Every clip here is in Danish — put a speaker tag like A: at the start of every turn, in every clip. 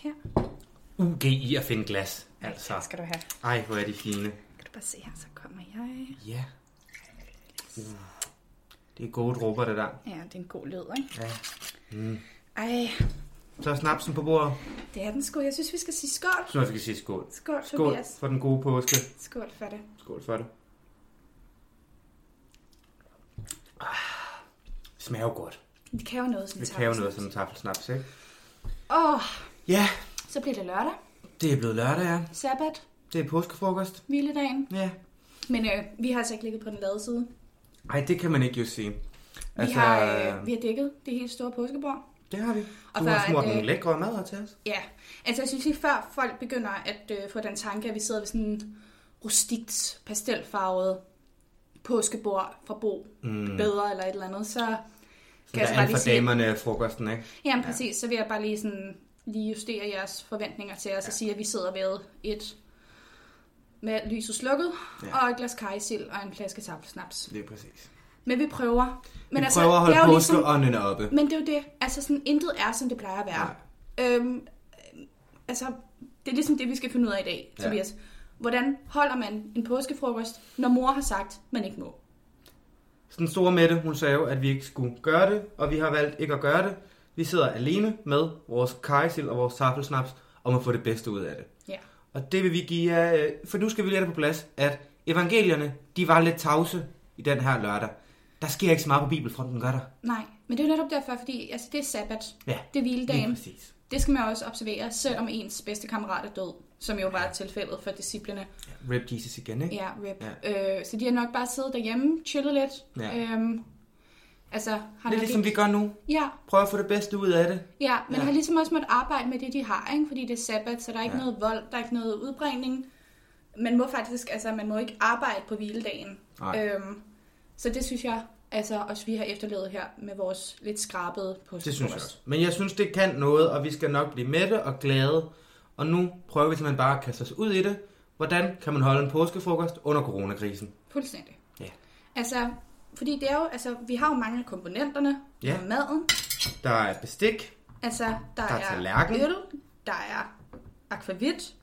A: her.
B: UG i at finde glas, altså.
A: Her skal du have.
B: Ej, hvor er de fine.
A: Kan du bare se her, så kommer jeg.
B: Ja. Uh. Det er gode dråber, det der.
A: Ja, det er en god lyd, ikke?
B: Ja. Mm.
A: Ej,
B: Så er snapsen på bordet.
A: det er den sgu. Jeg synes, vi skal sige skål.
B: Så skal vi sige skål.
A: Skål,
B: Skål
A: Tobias.
B: for den gode påske.
A: Skål for det.
B: Skål for det. Ah, smager jo godt.
A: Det kan jo noget som
B: Det kan jo noget som en taffelsnaps, ikke?
A: Åh, oh,
B: Ja,
A: så bliver det lørdag. Det
B: er blevet lørdag, ja.
A: Sabbat.
B: Det er påskefrokost.
A: Hviledagen.
B: Ja.
A: Men øh, vi har altså ikke ligget på den lade side.
B: Ej, det kan man ikke jo sige.
A: Altså, vi, har, øh, vi har dækket det helt store påskebord.
B: Det har vi.
A: Og
B: Du
A: for
B: har smurt
A: at, øh,
B: nogle lækre madder til os.
A: Ja, altså jeg synes lige før folk begynder at øh, få den tanke, at vi sidder ved sådan en rustikt, pastelfarvet påskebord fra Bo mm. bedre eller et eller andet, så
B: Sådan
A: kan jeg så
B: der
A: bare
B: alt
A: lige
B: for
A: sige,
B: damerne frokosten, ikke?
A: jamen præcis, så vil jeg bare lige sådan lige justere jeres forventninger til os og sige, at vi sidder ved et med lyset slukket,
B: Ja.
A: ja. og et glas kajsild og en flaske taffelsnaps.
B: Det er præcis.
A: Men vi prøver. Men
B: vi
A: altså,
B: prøver at holde
A: jo ligesom,
B: påskeånden oppe.
A: Men det er jo det. Altså sådan, intet er, som det plejer at være. Øhm, øh, altså, det er ligesom det, vi skal finde ud af i dag,
B: Ja.
A: Tobias. Hvordan holder man en påskefrokost, når mor har sagt, man ikke må?
B: Så den store Mette, hun sagde jo, at vi ikke skulle gøre det, og vi har valgt ikke at gøre det. Vi sidder alene med vores kajsild og vores taffelsnaps, og må få det bedste ud af det.
A: Ja.
B: Og det vil vi give jer, øh, for nu skal vi lige have det på plads, at evangelierne, de var lidt tavse i den her lørdag. Der sker ikke så meget på bibelfronten, gør der?
A: Nej, men det er jo netop derfor, fordi altså, det er sabbat.
B: Ja,
A: Det er hviledagen.
B: præcis.
A: Det skal man også observere, selvom ens bedste kammerat er død, som jo var tilfældet for disciplene.
B: Ja, Rip Jesus igen, ikke?
A: Ja, rip. Ja. Øh, så de har nok bare siddet derhjemme, chillet lidt.
B: Ja.
A: Øhm, altså, har
B: Lidt ligesom vi
A: ikke...
B: gør nu.
A: Ja,
B: Prøv at få det bedste ud af det.
A: Ja, men
B: Ja.
A: har ligesom også måttet arbejde med det, de har, ikke? fordi det er sabbat, så der er ikke
B: Ja.
A: ja. noget vold, der er ikke noget udbringning. Man må faktisk, altså man må ikke arbejde på hviledagen.
B: Nej.
A: Øhm, så det synes jeg, altså også vi har efterlevet her med vores lidt skrabede på
B: Det synes jeg også. Men jeg synes, det kan noget, og vi skal nok blive mætte og glade. Og nu prøver vi simpelthen bare at kaste os ud i det. Hvordan kan man holde en påskefrokost under coronakrisen?
A: Fuldstændig.
B: Ja.
A: Altså, fordi det er jo, altså, vi har jo mange af komponenterne.
B: Ja.
A: Ja. Maden.
B: Der er bestik,
A: Altså, der,
B: Der er
A: er,
B: tallerken.
A: øl, der er akvavit.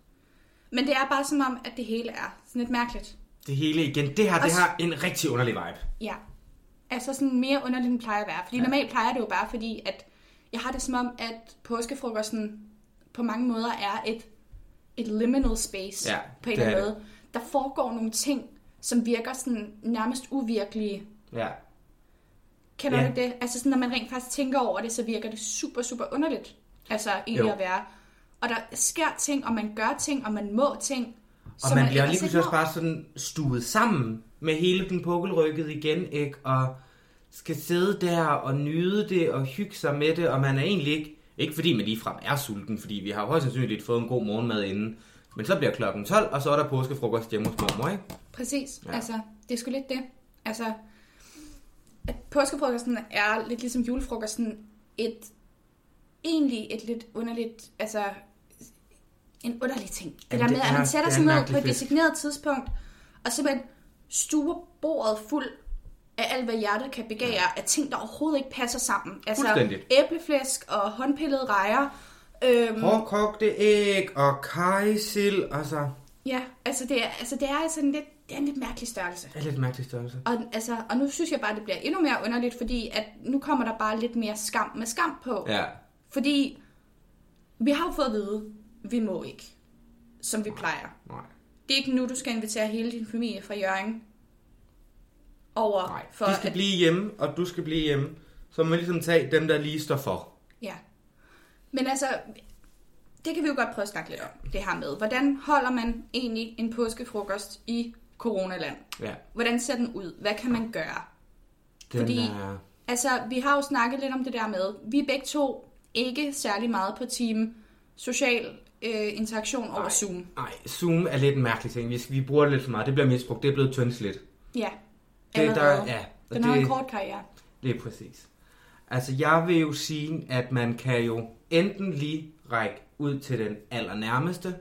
A: Men det er bare som om, at det hele er sådan lidt mærkeligt.
B: det hele igen. Det her, det
A: Og s-
B: har en rigtig underlig vibe.
A: Ja. Altså sådan mere underligt, end det plejer at være. Fordi
B: Ja.
A: normalt plejer det jo bare, fordi at jeg har det som om, at påskefrokosten på mange måder er et, et liminal space
B: Ja,
A: på en
B: det
A: eller
B: er
A: anden måde. Der foregår nogle ting, som virker sådan nærmest uvirkelige.
B: Ja.
A: Kender
B: Ja.
A: du ikke det? Altså sådan, når man rent faktisk tænker over det, så virker det super, super underligt. Altså egentlig
B: Jo.
A: at være. Og der sker ting, og man gør ting, og man må ting.
B: Og
A: som
B: man bliver lige pludselig også bare sådan stuet sammen med hele den pukkelrykket igen, ikke? Og skal sidde der og nyde det og hygge sig med det, og man er egentlig ikke, ikke fordi man ligefrem er sulten, fordi vi har højst sandsynligt fået en god morgenmad inden, men så bliver klokken 12, og så er der påskefrokost hjemme hos mormor, ikke?
A: Præcis.
B: Ja.
A: Altså, det er sgu lidt det. Altså, påskefrokosten er lidt ligesom julefrokosten et egentlig et lidt underligt, altså en underlig ting. Det
B: Jamen,
A: der
B: det
A: med, at
B: er-
A: man sætter
B: det er
A: sig ned på et designeret tidspunkt, og simpelthen stuer bordet fuld af alt, hvad hjertet kan begære, af ting, der overhovedet ikke passer sammen. Altså æbleflæsk og håndpillede rejer. Øhm,
B: Hårdkogte æg og kajsild, altså...
A: ja, altså det er, altså det er sådan lidt, det er en lidt mærkelig størrelse.
B: Det er lidt mærkelig størrelse.
A: Og, altså, og nu synes jeg bare, det bliver endnu mere underligt, fordi at nu kommer der bare lidt mere skam med skam på.
B: Ja.
A: Fordi vi har jo fået at vide, vi må ikke, som vi plejer.
B: Nej.
A: Det er ikke nu, du skal invitere hele din familie fra Jørgen over
B: Nej.
A: for
B: De skal
A: at...
B: blive hjemme, og du skal blive hjemme. Så må man ligesom tage dem, der lige står for.
A: Ja. Men altså, det kan vi jo godt prøve at snakke lidt om, det her med. Hvordan holder man egentlig en påskefrokost i coronaland?
B: Ja.
A: Hvordan ser den ud? Hvad kan man gøre?
B: Den
A: Fordi-
B: er...
A: Altså, vi har jo snakket lidt om det der med, vi er begge to ikke særlig meget på team social øh, interaktion over
B: Nej.
A: Zoom.
B: Nej, Zoom er lidt en mærkelig ting. Vi, vi bruger det lidt for meget. Det bliver misbrugt. Det er blevet tyndsligt.
A: Ja,
B: Det, der, ja, og
A: Den har
B: det,
A: en kort karriere.
B: det er præcis. Altså, jeg vil jo sige, at man kan jo enten lige række ud til den allernærmeste,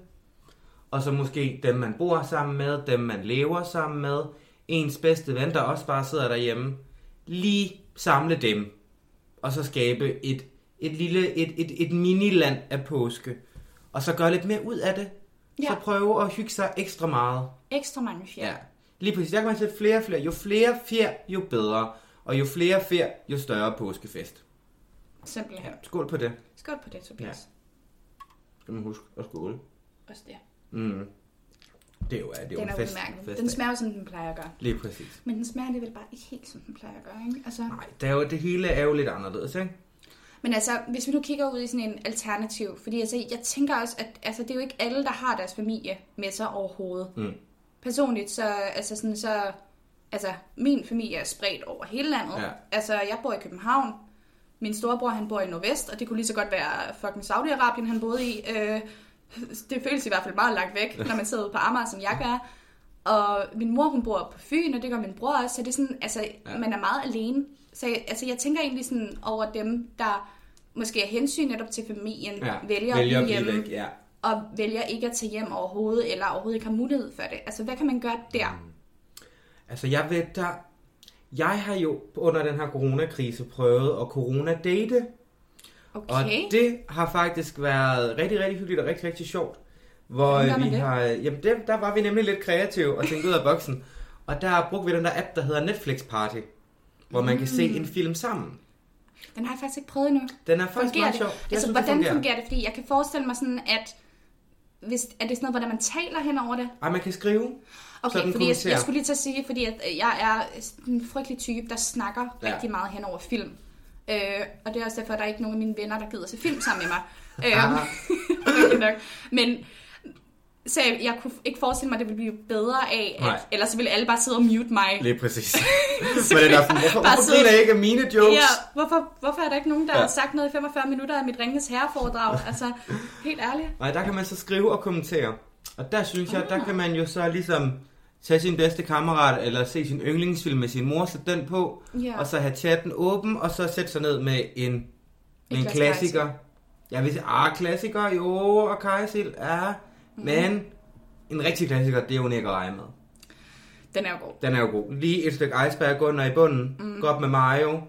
B: og så måske dem, man bor sammen med, dem, man lever sammen med, ens bedste ven, der også bare sidder derhjemme, lige samle dem, og så skabe et, et lille, et, et, et miniland af påske. og så gøre lidt mere ud af det.
A: Ja.
B: Så prøve at hygge sig ekstra meget.
A: Ekstra mange fjer.
B: Ja. Lige præcis. Der kan man sætte flere og flere. Jo flere fjer, jo bedre. Og jo flere fjer, jo større påskefest.
A: Simpelthen.
B: Ja. Skål på det.
A: Skål på det, Tobias.
B: Skal man huske at skåle.
A: Også det.
B: Mm. Det er jo, det er jo
A: Den
B: en
A: er
B: fest.
A: udmærket.
B: fest
A: Den smager jo, som den plejer at gøre.
B: Lige præcis.
A: Men den smager alligevel bare ikke helt, som den plejer at gøre, ikke? Altså,
B: Nej, det, er jo, det hele er jo lidt anderledes, ikke?
A: men altså, hvis vi nu kigger ud i sådan en alternativ, fordi altså, jeg tænker også, at altså, det er jo ikke alle, der har deres familie med sig overhovedet.
B: Mm.
A: Personligt, så, altså sådan, så, altså, min familie er spredt over hele landet.
B: Ja.
A: Altså, jeg bor i København. Min storebror, han bor i Nordvest, og det kunne lige så godt være fucking Saudi-Arabien, han boede i. Øh, det føles i hvert fald meget langt væk, når man sidder ude på Amager, som jeg gør. Og min mor, hun bor på Fyn, og det gør min bror også, så det er sådan, altså,
B: Ja.
A: man er meget alene. Så jeg, altså, jeg tænker egentlig sådan over dem, der måske er hensyn netop til familien,
B: Ja.
A: vælger,
B: Vælger
A: at blive
B: blive
A: hjemme,
B: væk, ja.
A: og vælger ikke at tage hjem overhovedet, eller overhovedet ikke har mulighed for det. Altså, hvad kan man gøre der?
B: Mm. Altså, jeg ved, der... Jeg har jo under den her coronakrise prøvet at coronadate, og
A: Okay.
B: det har faktisk været rigtig, rigtig hyggeligt og rigtig, rigtig sjovt. Hvor
A: Hvordan
B: vi
A: det?
B: har... Jamen, det, der var vi nemlig lidt kreative og tænkte ud af boksen. Og der brugte vi den der app, der hedder Netflix Party, hvor man kan se
A: Mm.
B: en film sammen.
A: Den har jeg faktisk ikke prøvet endnu.
B: Den er faktisk
A: Fungerer
B: meget
A: det?
B: sjov. Jeg
A: Altså,
B: synes, det
A: hvordan fungerer.
B: fungerer.
A: det? Fordi jeg kan forestille mig sådan, at hvis, er det sådan noget, hvordan man taler hen over det?
B: Ej, man kan skrive.
A: Okay, fordi jeg,
B: kommenterer.
A: jeg skulle lige til at sige, fordi at øh, jeg er en frygtelig type, der snakker
B: ja.
A: rigtig meget hen over film. Øh, og det er også derfor, at der er ikke nogen af mine venner, der gider se film sammen med mig. Øh,
B: Ah.
A: nok. Men så jeg, jeg kunne ikke forestille mig, at det ville blive bedre af,
B: Nej.
A: at, ellers så ville alle bare sidde og mute mig.
B: Lige præcis. Men det er derfor, hvorfor, hvorfor
A: sidde-
B: griner jeg ikke af mine jokes?
A: Ja, hvorfor, hvorfor er der ikke nogen, der
B: Ja.
A: har sagt noget i 45 minutter af mit Ringens Herreforedrag? Altså, helt ærligt.
B: Nej, der kan man så skrive og kommentere. Og der synes jeg, der
A: Ah.
B: kan man jo så ligesom tage sin bedste kammerat, eller se sin yndlingsfilm med sin mor, sætte den på,
A: Ja.
B: og så have chatten åben, og så sætte sig ned med en, med en
A: glas
B: klassiker. Jeg vil sige, ah, klassiker, jo, og kajsild, ja.
A: Mhm.
B: Men en rigtig klassiker, det er jo ikke at regne med.
A: Den er jo god.
B: Den er jo god. Lige et stykke iceberg under i bunden, mm. godt med mayo.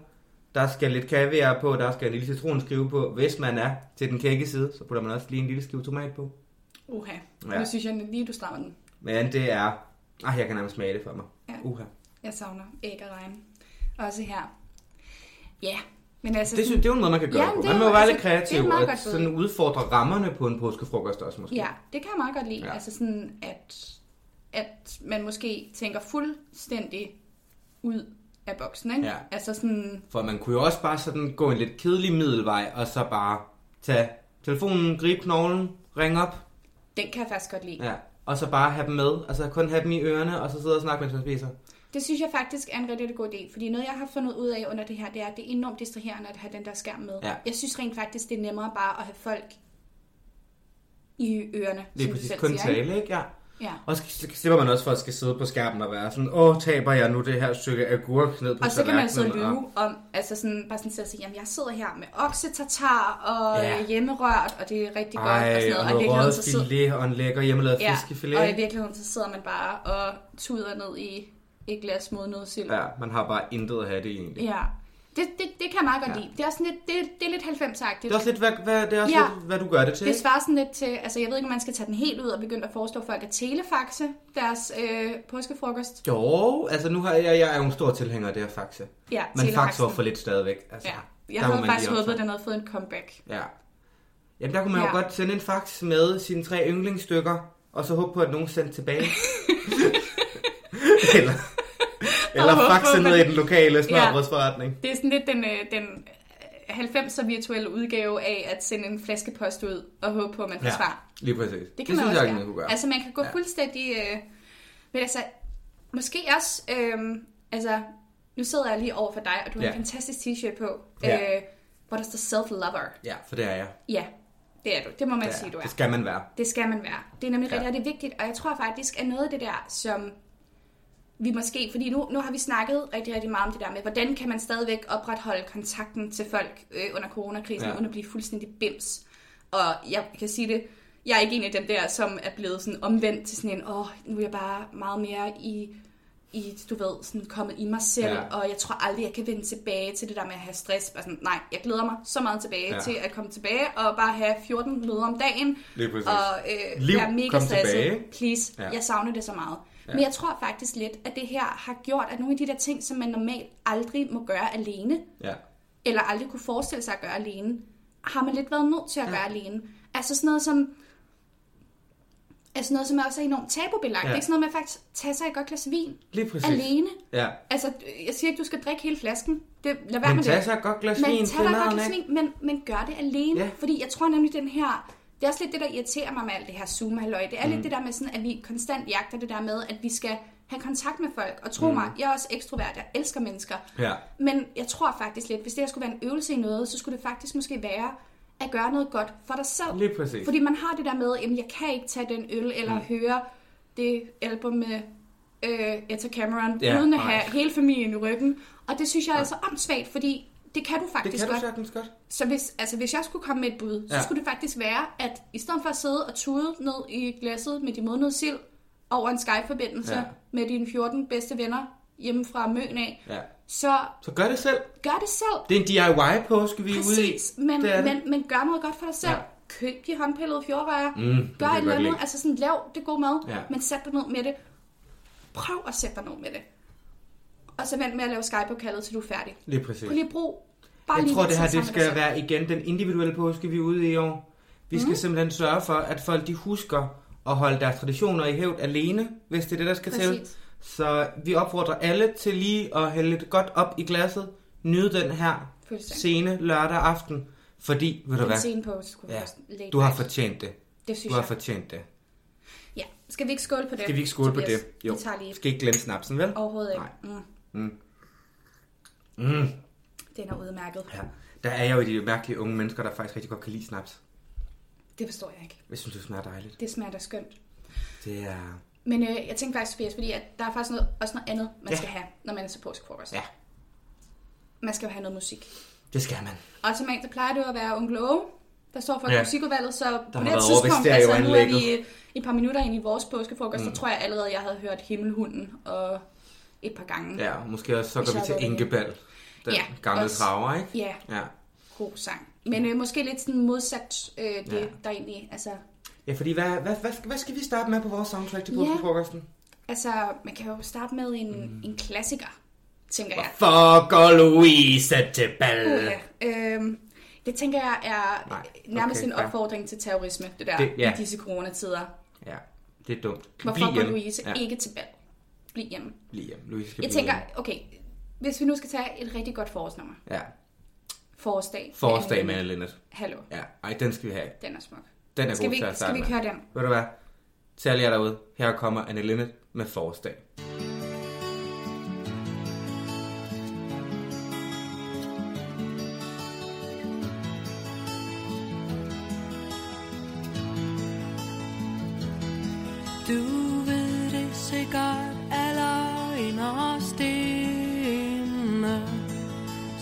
B: Der skal lidt kaviar på, der skal en lille citronskive på. Hvis man er til den kække side, så putter man også lige en lille skive tomat på.
A: Uha.
B: Ja.
A: Ja. Nu synes jeg lige, du strammer den.
B: Men det er... Ej, jeg kan nærmest smage det for mig.
A: Ja.
B: Uha.
A: Jeg savner æg og regn. Også her. Ja, men altså...
B: Det, synes, det er jo en måde, man kan gøre
A: Ja,
B: det på.
A: det
B: Man må
A: jo-
B: være
A: altså,
B: lidt
A: det
B: kreativ
A: et meget
B: og sådan udfordre rammerne på en påskefrokost også måske.
A: Ja, det kan jeg meget godt lide.
B: Ja.
A: Altså sådan, at, at man måske tænker fuldstændig ud af boksen, ikke?
B: Ja.
A: Altså sådan...
B: For man kunne jo også bare sådan gå en lidt kedelig middelvej, og så bare tage telefonen, gribe knoglen, ringe op,
A: Den kan jeg faktisk godt lide.
B: ja, og så bare have dem med. Altså kun have dem i ørerne, og så sidde og snakke, mens man spiser.
A: Det synes jeg faktisk er en rigtig, rigtig god idé. Fordi noget, jeg har fundet ud af under det her, det er, at det er enormt distraherende at have den der skærm med.
B: Ja.
A: Jeg synes rent faktisk, det er nemmere bare at have folk i ørerne, som du
B: præcis kun
A: siger,
B: tale, ikke? Ja.
A: Ja.
B: Og så slipper man også for at skal sidde på skærmen og være sådan, åh, taber jeg nu det her stykke agurk ned på
A: Og så kan man så
B: og-
A: lyve om, altså sådan, bare sådan til at sige, jamen jeg sidder her med oksetatar og
B: Ja.
A: hjemmerørt, og det er rigtig godt
B: Ej,
A: og sådan noget.
B: og
A: Og
B: noget røget
A: så sidder,
B: og en lækker hjemmelavet
A: ja,
B: fiskefilet.
A: og i virkeligheden så sidder man bare og tuder ned i et glas modnødsild.
B: Ja, man har bare intet at have det egentlig.
A: ja. Det, det, det kan jeg meget godt
B: Ja.
A: lide. Det er også sådan lidt, det, det er lidt 90-agtigt.
B: Det er også lidt, hvad, hvad, det er også
A: Ja.
B: lidt, hvad du gør det til.
A: Det svarer sådan lidt til, altså jeg ved ikke, om man skal tage den helt ud og begynde at foreslå folk at telefaxe deres øh, påskefrokost.
B: Jo, altså nu har jeg, jeg er jo en stor tilhænger af det her faxe.
A: Ja, telefaxen.
B: var for lidt stadigvæk. Altså,
A: Ja, jeg havde
B: man
A: faktisk håbet, at den havde fået en comeback.
B: Ja. Jamen der kunne man ja. jo godt sende en fax med sine tre yndlingsstykker, og så håbe på, at nogen sendte tilbage. eller eller faxe ned i den lokale smørbrødsforretning.
A: Det er sådan lidt den, øh, den øh, 90'er virtuelle udgave af at sende en flaske post ud og håbe på, at man får
B: Ja,
A: svar.
B: lige præcis.
A: Det kan
B: det
A: man
B: synes
A: også
B: jeg,
A: gøre.
B: man kunne gøre.
A: Altså man kan gå
B: Ja.
A: ja. fuldstændig... Øh, men altså, måske også... Øh, altså, nu sidder jeg lige over for dig, og du har
B: Ja.
A: en fantastisk t-shirt på,
B: Ja.
A: øh, hvor der står self-lover.
B: Ja, for det er jeg.
A: Ja, det er du. Det må man
B: Det,
A: sige, du
B: er.
A: er.
B: det skal man være.
A: Det skal man være. Det er nemlig
B: Ja.
A: rigtig, rigtig vigtigt, og jeg tror faktisk, at noget af det der, som vi måske, fordi nu, nu har vi snakket rigtig, rigtig meget om det der med, hvordan kan man stadigvæk opretholde kontakten til folk øh, under coronakrisen,
B: Ja.
A: uden at blive fuldstændig bims. Og jeg kan sige det, jeg er ikke en af dem der, som er blevet sådan omvendt til sådan en, åh, nu er jeg bare meget mere i i, du ved, sådan kommet i mig selv,
B: Ja.
A: og jeg tror aldrig, jeg kan vende tilbage til det der med at have stress. Bare sådan, nej, jeg glæder mig så meget tilbage
B: Ja.
A: til at komme tilbage og bare have 14 møder om dagen, og øh,
B: Liv,
A: være mega stresset.
B: tilbage.
A: Please,
B: ja.
A: jeg savner det så meget.
B: Ja.
A: Men jeg tror faktisk lidt, at det her har gjort, at nogle af de der ting, som man normalt aldrig må gøre alene,
B: Ja.
A: eller aldrig kunne forestille sig at gøre alene, har man lidt været nødt til at
B: Ja.
A: gøre alene. Altså sådan noget som... Altså noget, som er også er enormt tabubelagt.
B: Ja.
A: Ja. Ikke sådan noget med at faktisk tage sig et godt glas vin
B: Lige præcis.
A: alene.
B: Ja.
A: Altså, jeg siger ikke, du skal drikke hele flasken. Det, lad være
B: Men
A: med
B: tag
A: det.
B: så et godt glas
A: Men
B: vin
A: tag
B: til
A: dig et godt glas vin, men, men gør det alene.
B: Ja.
A: Fordi jeg tror nemlig, den her... Det er også lidt det, der irriterer mig med alt det her Zoom-halløj. Det er mm. lidt det der med sådan, at vi konstant jagter det der med, at vi skal have kontakt med folk. Og tro mm. mig, jeg er også ekstrovert. Jeg elsker mennesker.
B: Ja.
A: Men jeg tror faktisk lidt, hvis det her skulle være en øvelse i noget, så skulle det faktisk måske være at gøre noget godt for dig selv.
B: Lige præcis.
A: Fordi man har det der med, at jeg kan ikke tage den øl, eller mm. høre det album med øh, Etta Cameron,
B: Ja,
A: uden at
B: nej.
A: have hele familien i ryggen. Og det synes jeg er altså åndssvagt, fordi det kan du
B: Det
A: faktisk
B: kan du
A: godt.
B: sagtens godt.
A: Så hvis, altså, hvis jeg skulle komme med et bud, så
B: Ja.
A: skulle det faktisk være, at i stedet for at sidde og tude ned i glasset med de modnede sild over en Skype-forbindelse
B: Ja.
A: med dine 14 bedste venner hjemme fra Møn af,
B: Ja.
A: så
B: Så gør det selv.
A: gør det selv.
B: Det er en DIY-påske, vi er ude i.
A: Præcis, men,
B: Det det.
A: men, men gør noget godt for dig selv.
B: Ja.
A: Køb de håndpillede fjordrører.
B: Mm, det kan
A: gør et eller
B: godt
A: andet. Altså sådan, lav det god mad,
B: Ja.
A: men sæt dig ned med det. Prøv at sætte dig ned med det. Og så vent med at lave Skype-opkaldet, til du er færdig.
B: Lige præcis.
A: Prøv lige at bruge bare
B: Jeg tror, det her det skal være igen den individuelle påske, vi er ude i år. Vi skal
A: Mhm.
B: simpelthen sørge for, at folk de husker at holde deres traditioner i hævd alene, hvis det er det, der skal til.
A: Præcis.
B: Så vi opfordrer alle til lige at hælde lidt godt op i glasset. Nyde den her sene lørdag aften. Fordi, ved du hvad,
A: sene pause skulle
B: Ja, du har fortjent det.
A: Det synes
B: Du har
A: jeg.
B: fortjent det.
A: Ja. Skal vi ikke skåle på det?
B: Skal vi ikke skåle på det? Jo.
A: Vi tager lige
B: Skal ikke glemme snapsen, vel?
A: overhovedet ikke.
B: Nej.
A: Mm.
B: Mm.
A: Den er udmærket.
B: Ja. Der er jo de mærkelige unge mennesker, der faktisk rigtig godt kan lide snaps.
A: Det forstår jeg ikke.
B: Jeg synes, det smager dejligt.
A: Det smager da skønt.
B: Det er...
A: Men øh, jeg tænkte faktisk, Tobias, fordi at der er faktisk noget, også noget andet, man
B: Ja.
A: skal have, når man er til påskefrokost.
B: Ja.
A: Man skal jo have noget musik.
B: Det skal man.
A: Og til mængde plejer det jo at være onkel Åge, der står for
B: Ja.
A: musikudvalget, så
B: har
A: på det
B: været over
A: tidspunkt, altså nu er vi et par minutter ind i vores påskefrokost, mm. så tror jeg allerede, jeg havde hørt Himmelhunden og et par gange.
B: Ja, måske også så går vi til. Inkebal. Den
A: Ja,
B: gamle
A: også.
B: traver, ikke?
A: Ja,
B: Ja.
A: god sang. Men øh, måske lidt sådan modsat øh, det,
B: Ja.
A: ja. der egentlig, altså,
B: Ja, fordi hvad, hvad, hvad, skal, hvad skal vi starte med på vores soundtrack til
A: Ja.
B: påskefrokosten?
A: altså, man kan jo starte med en, mm. en klassiker, tænker jeg.
B: For går Louise til bal.
A: Uh, øhm, det tænker jeg er
B: Nej,
A: nærmest
B: okay,
A: en opfordring til terrorisme, det der,
B: Det- ja.
A: i disse coronatider.
B: Ja, det er dumt.
A: Hvorfor går
B: hjemme.
A: Louise
B: Ja,
A: ikke til bal? Bliv hjemme.
B: bliv hjemme. Louise skal
A: Jeg
B: blive
A: tænker,
B: hjemme.
A: okay, hvis vi nu skal tage et rigtig godt forårsnummer.
B: Ja,
A: Forårsdag.
B: forårsdag med Anne Linnet.
A: Hallo,
B: Ja, ej, den skal vi have.
A: den er smuk.
B: Den er
A: Skal
B: god
A: vi,
B: til at
A: skal
B: starte
A: vi ikke
B: med.
A: høre den?
B: Ved du hvad? Til alle jer derude, her kommer Anne Linnet med forårsdag.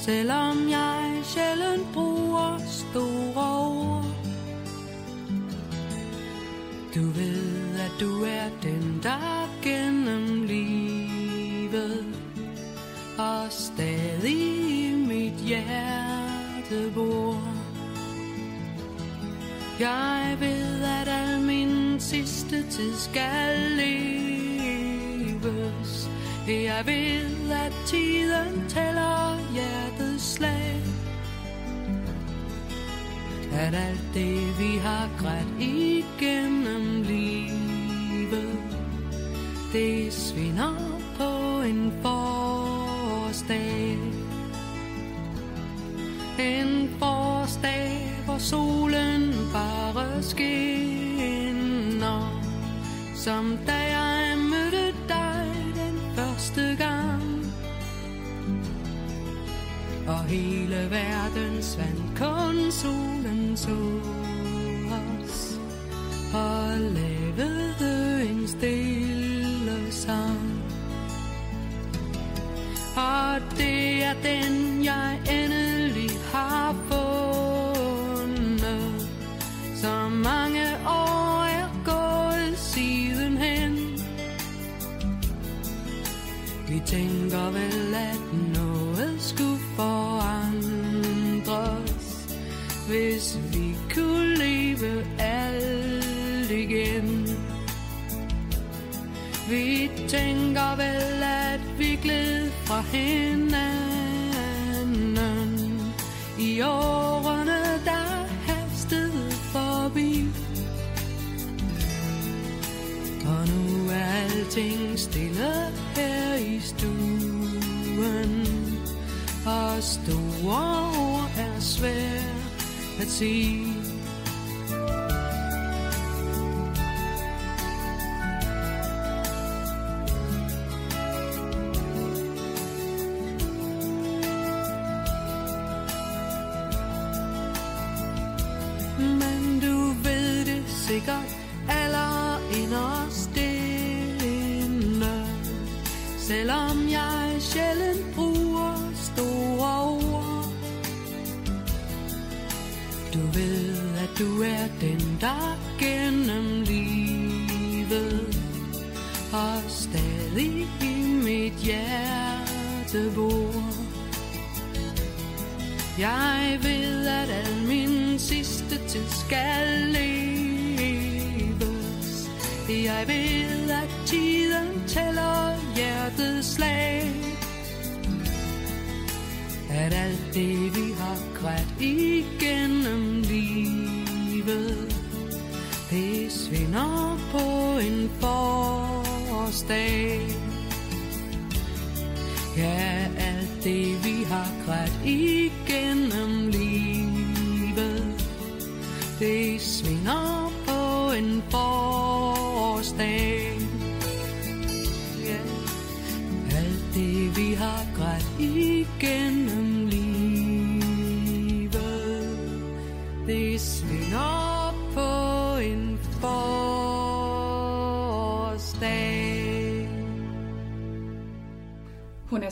C: Selvom jeg sjældent bruger store ord Du ved, at du er den, der gennem livet Og stadig i mit hjerte bor jeg ved, at al min sidste tid skal leves. Jeg ved, at tiden tæller hjertets slag. At alt det, vi har grædt igennem livet, det svinder på en forårsdag. En forårsdag, hvor solen bare skinner Som da Og hele verden svandt, kun solen så os Og lavede en stille sang og det er den, jeg endelig har fundet. Så mange år er gået sidenhen. tænker vel, tænker vel, at vi gled fra hinanden. I årene, der hastede forbi. Og nu er alting stille her i stuen. Og store ord er svært at sige.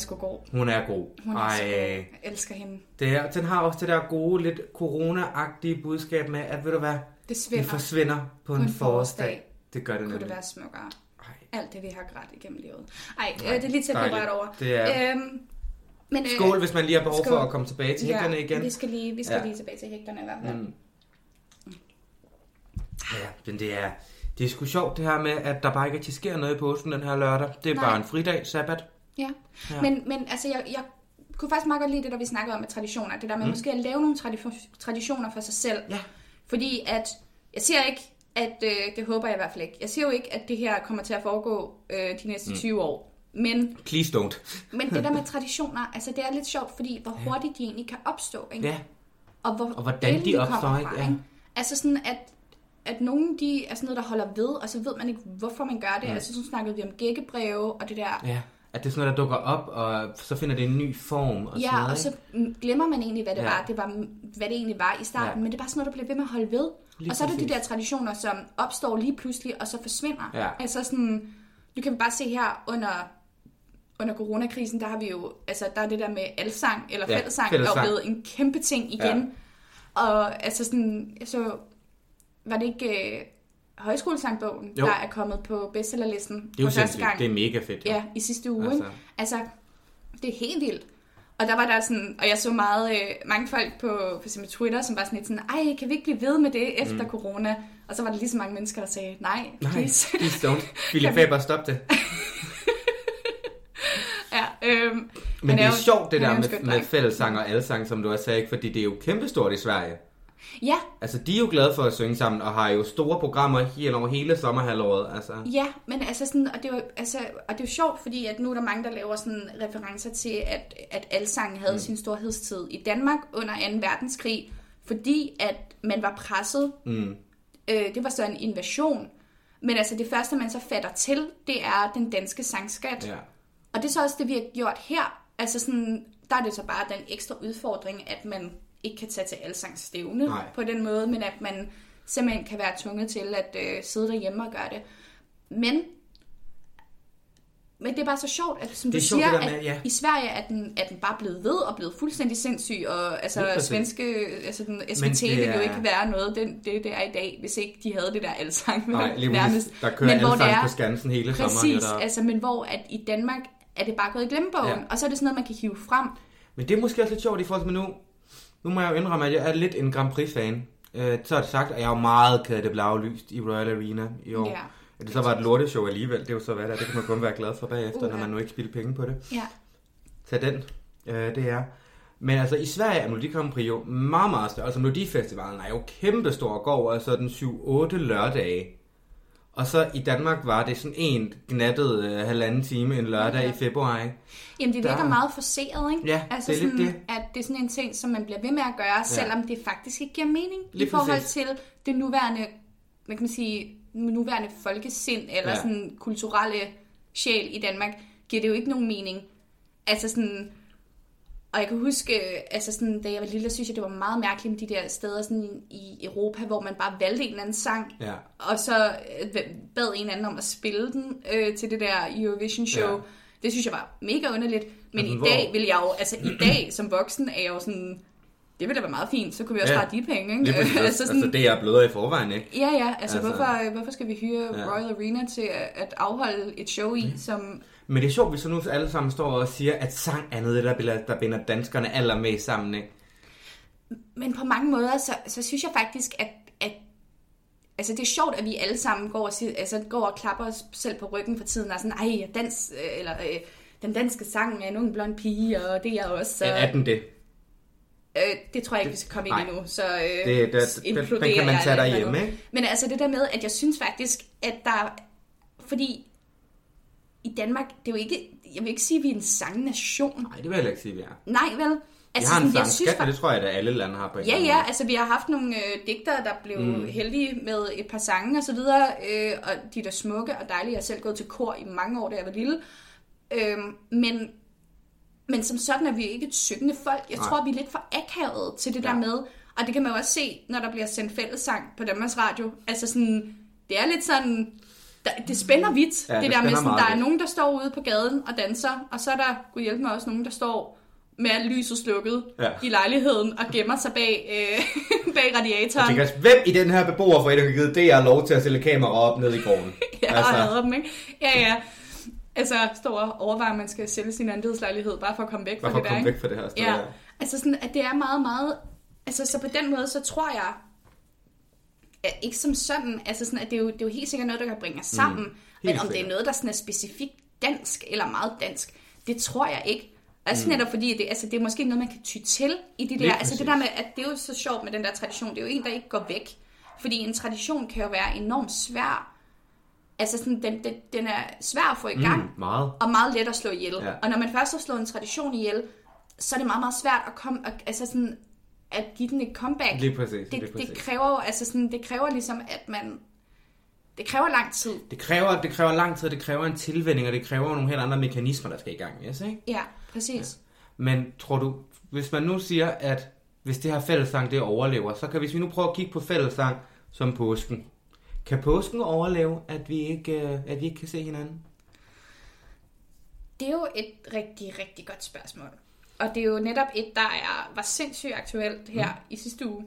A: Sgu god.
B: Hun er god.
A: Hun er
B: Ej,
A: sgu god. Jeg elsker hende.
B: det er, den har også det der gode, lidt corona-agtige budskab med, at ved du hvad,
A: Det
B: det
A: svinder.
B: forsvinder på en,
A: en
B: forårsdag. Det gør det
A: Kunne
B: nemlig.
A: det være smukkere.
B: Ej.
A: Alt det, vi har grædt igennem livet. Ej,
B: Nej,
A: øh, det er lige til at blive rørt over.
B: Det er-
A: Øhm, men, øh,
B: Skål, hvis man lige har behov
A: skål.
B: for at komme tilbage til hægterne igen.
A: vi skal lige, vi skal
B: Ja.
A: lige tilbage til hægterne i hvert fald.
B: Mm. Ja, men det er, det er sgu sjovt det her med, at der bare ikke sker noget i påsken den her lørdag. Det er
A: Nej.
B: bare en fridag, sabbat.
A: Ja.
B: Ja.
A: Men, men altså, jeg, jeg kunne faktisk meget godt lide det, der vi snakkede om med traditioner. Det der med mm. måske at lave nogle tradi- traditioner for sig selv.
B: Ja.
A: Fordi at, jeg siger ikke, at øh, det håber jeg i hvert fald ikke. Jeg siger jo ikke, at det her kommer til at foregå øh, de næste mm. 20 år. Men,
B: Please don't.
A: men det der med traditioner, altså det er lidt sjovt, fordi hvor hurtigt de egentlig kan opstå. Ikke?
B: Ja,
A: Og, hvor
B: Og hvordan de opstår, ikke?
A: fra,
B: Ja.
A: Altså sådan, at, at nogen de er sådan noget, der holder ved, og så ved man ikke, hvorfor man gør det.
B: Mm.
A: Altså så snakkede vi om gækkebreve og det der.
B: ja. At det er sådan noget, der dukker op, og så finder det en ny form. Og sådan
A: Ja,
B: noget,
A: og så mm, glemmer man egentlig, hvad det,
B: Ja.
A: var. Det var, hvad det egentlig var i starten.
B: Ja.
A: Men det er bare sådan noget, der bliver ved med at holde ved.
B: Lige
A: og så er der de der traditioner, som opstår lige pludselig, og så forsvinder.
B: Ja.
A: Altså sådan, du kan bare se her under, under coronakrisen, der har vi jo, altså der er det der med alsang, eller
B: Ja,
A: fællesang,
B: fællessang.
A: er blevet en kæmpe ting igen. Og altså sådan, så var det ikke øh, højskolesangbogen,
B: Jo.
A: der er kommet på bestsellerlisten
B: Det er jo
A: for første gang.
B: Det er mega fedt. jo.
A: Ja, i sidste uge.
B: Altså.
A: Altså, det er helt vildt. Og der var der sådan, og jeg så meget, øh, mange folk på for eksempel Twitter, som var sådan lidt sådan, ej, kan vi ikke blive ved med det efter mm. corona? Og så var der lige så mange mennesker, der sagde, nej,
B: Nej,
A: please.
B: please don't. Philip Faber, stop det.
A: ja, øhm,
B: Men
A: han
B: det er
A: jo-
B: sjovt, det
A: er
B: der med, med
A: dreng.
B: fællessang og alsang, som du sagt, ikke? fordi det er jo kæmpestort i Sverige.
A: Ja,
B: Altså, de er jo glade for at synge sammen, og har jo store programmer hele over hele sommerhalvåret. Altså.
A: ja, men altså sådan, og det var, altså, og det er jo sjovt, fordi at nu er der mange, der laver sådan referencer til, at, at alsang havde mm. sin storhedstid i Danmark under 2. verdenskrig, fordi at man var presset
B: Mm.
A: Øh, det var så en invasion. Men altså det første, man så fatter til, det er den danske sangskat.
B: Ja.
A: Og det er så også det, vi har gjort her. Altså sådan, der er det så bare den ekstra udfordring, at man ikke kan tage til alsangsstævne
B: Nej.
A: på den måde, men at man simpelthen kan være tvunget til at øh, sidde derhjemme og gøre det. Men, men det er bare så sjovt, at som
B: Det er
A: du
B: sjovt,
A: siger,
B: der med,
A: at
B: ja.
A: i Sverige er den, er den bare blevet ved og blevet fuldstændig sindssyg, og altså
B: præcis.
A: svenske, altså den SVT
B: det
A: ville jo
B: er-
A: ikke være noget, den, det, det er i dag, hvis ikke de havde det der alsang.
B: Nej, lige
A: nærmest.
B: præcis. Der kører
A: Men hvor det er-
B: på Skansen hele sommeren.
A: Præcis,
B: jo der.
A: altså, men hvor at i Danmark er det bare gået i glemmebogen,
B: Ja.
A: og så er det sådan noget, man kan hive frem.
B: Men det er måske også lidt sjovt i forhold til, nu, nu må jeg jo indrømme, at jeg er lidt en Grand Prix-fan. Øh, så er det sagt, at jeg er jo meget ked af, det blev aflyst i Royal Arena i år.
A: Ja.
B: At det så var et lorteshow alligevel, det er jo så hvad der er. Det kan man kun være glad for bagefter,
A: Uha.
B: når man nu ikke spilder penge på det.
A: Ja.
B: Tag den, øh, det er. Men altså i Sverige er Melodi Grand Prix jo meget, meget større. Altså Melodifestivalen er jo kæmpestor og går over sådan 7-8 lørdage. Og så i Danmark var det sådan en gnattet øh, halvanden time en lørdag
A: Ja.
B: i februar, ikke?
A: Jamen, det
B: Der-
A: virker meget forseret, ikke?
B: Ja,
A: altså
B: det er
A: sådan,
B: det.
A: At det er sådan en ting, som man bliver ved med at gøre, selvom det faktisk ikke giver mening
B: Lige
A: i forhold
B: præcis.
A: til det nuværende, hvad kan man sige, nuværende folkesind eller
B: Ja.
A: ja. sådan kulturelle sjæl i Danmark, giver det jo ikke nogen mening. Altså sådan, og jeg kan huske, altså sådan, da jeg var lille, synes jeg, det var meget mærkeligt med de der steder sådan i Europa, hvor man bare valgte en eller anden sang,
B: Ja.
A: og så øh, bad en anden om at spille den øh, til det der Eurovision show.
B: Ja.
A: Det synes jeg var mega underligt. Men
B: Altså,
A: i
B: hvor-
A: dag vil jeg jo, altså i dag som voksen er jeg jo sådan, det ville da være meget fint, så kunne vi også
B: Ja.
A: spare de penge, ikke?
B: Præcis.
A: altså sådan,
B: altså, det er bløder i forvejen, ikke?
A: Ja, ja, altså,
B: Altså-
A: hvorfor, hvorfor skal vi hyre
B: ja.
A: Royal Arena til at, at afholde et show i, som...
B: Men det er sjovt, hvis så nu alle sammen står og siger, at sang er noget, der, der binder danskerne allermest sammen, ikke?
A: Men på mange måder, så, så synes jeg faktisk, at, at altså det er sjovt, at vi alle sammen går og, siger, altså, går og klapper os selv på ryggen for tiden, og sådan, ej, dans, øh, eller øh, den danske sang er en ung blond pige, og det er jeg også. Så,
B: Er, den det?
A: øh, det tror jeg ikke, vi skal komme ind i nu, så øh,
B: Det- det- den-
A: imploderer
B: den kan man tage derhjemme, ikke?
A: Men altså det der med, at jeg synes faktisk, at der, fordi i Danmark, det er jo ikke, jeg vil ikke sige, at vi er en sangnation.
B: Nej, det vil jeg heller ikke sige, vi er.
A: Nej, vel?
B: Altså, jeg har en
A: sådan,
B: sangskat, men det tror jeg, at alle lande har på en
A: Ja, ja,
B: måde.
A: altså vi har haft nogle øh, digtere, der blev mm. heldige med et par sange og så videre, øh, og de er da smukke og dejlige. Jeg har selv gået til kor i mange år, da jeg var lille. Øh, men, men som sådan er vi ikke et syngende folk. Jeg
B: Nej.
A: tror, vi er lidt for akavet til det
B: Ja.
A: der med, og det kan man jo også se, når der bliver sendt fællessang på Danmarks Radio. Altså sådan, det er lidt sådan, der, det spænder vidt.
B: Ja,
A: det,
B: det
A: der med sådan, der er nogen, der står ude på gaden og danser, og så er der, gud hjælpe mig også, nogen, der står med alt lyset slukket
B: Ja.
A: i lejligheden og gemmer sig bag, øh, bag
B: Jeg
A: radiatoren.
B: tænker, også, hvem i den her beboerforening har givet DR lov til at stille kamera op ned i gården?
A: Ja, altså. og hader dem, ikke? Ja, ja. Altså, står og overvejer, at man skal sælge sin andelslejlighed, bare for at komme væk fra
B: Bare for
A: det
B: at
A: der,
B: komme
A: ikke?
B: væk fra det her sted.
A: Ja,
B: Ja.
A: altså sådan, at det er meget, meget... Altså, så på den måde, så tror jeg, ikke som sådan, altså sådan, at det er, jo, det er jo helt sikkert noget, der kan bringe os sammen, mm, men om det er
B: sikkert.
A: noget, der sådan er specifikt dansk, eller meget dansk, det tror jeg ikke. Altså mm. netop fordi, det, altså, det er måske noget, man kan ty til i de der,
B: Lige
A: altså det
B: præcis.
A: der med, at det er jo så sjovt med den der tradition, det er jo en, der ikke går væk, fordi en tradition kan jo være enormt svær, altså sådan, den, den, den er svær at få i gang,
B: Mm, meget.
A: og meget let at slå ihjel.
B: Ja.
A: Og når man først har slået en tradition ihjel, så er det meget, meget svært at, komme, altså sådan, at give den et comeback.
B: Lige præcis.
A: det,
B: lige
A: det,
B: præcis.
A: kræver jo, altså sådan, det kræver ligesom, at man... Det kræver lang tid.
B: Det kræver, det kræver lang tid, det kræver en tilvænning, og det kræver nogle helt andre mekanismer, der skal i gang. Yes, ikke?
A: Ja, præcis.
B: Men tror du, hvis man nu siger, at hvis det her fællessang det overlever, så kan hvis vi nu prøve at kigge på fællessang som påsken. Kan påsken overleve, at vi ikke, øh, at vi ikke kan se hinanden?
A: Det er jo et rigtig, rigtig godt spørgsmål. Og det er jo netop et, der er, var sindssygt aktuelt her mm. i sidste uge.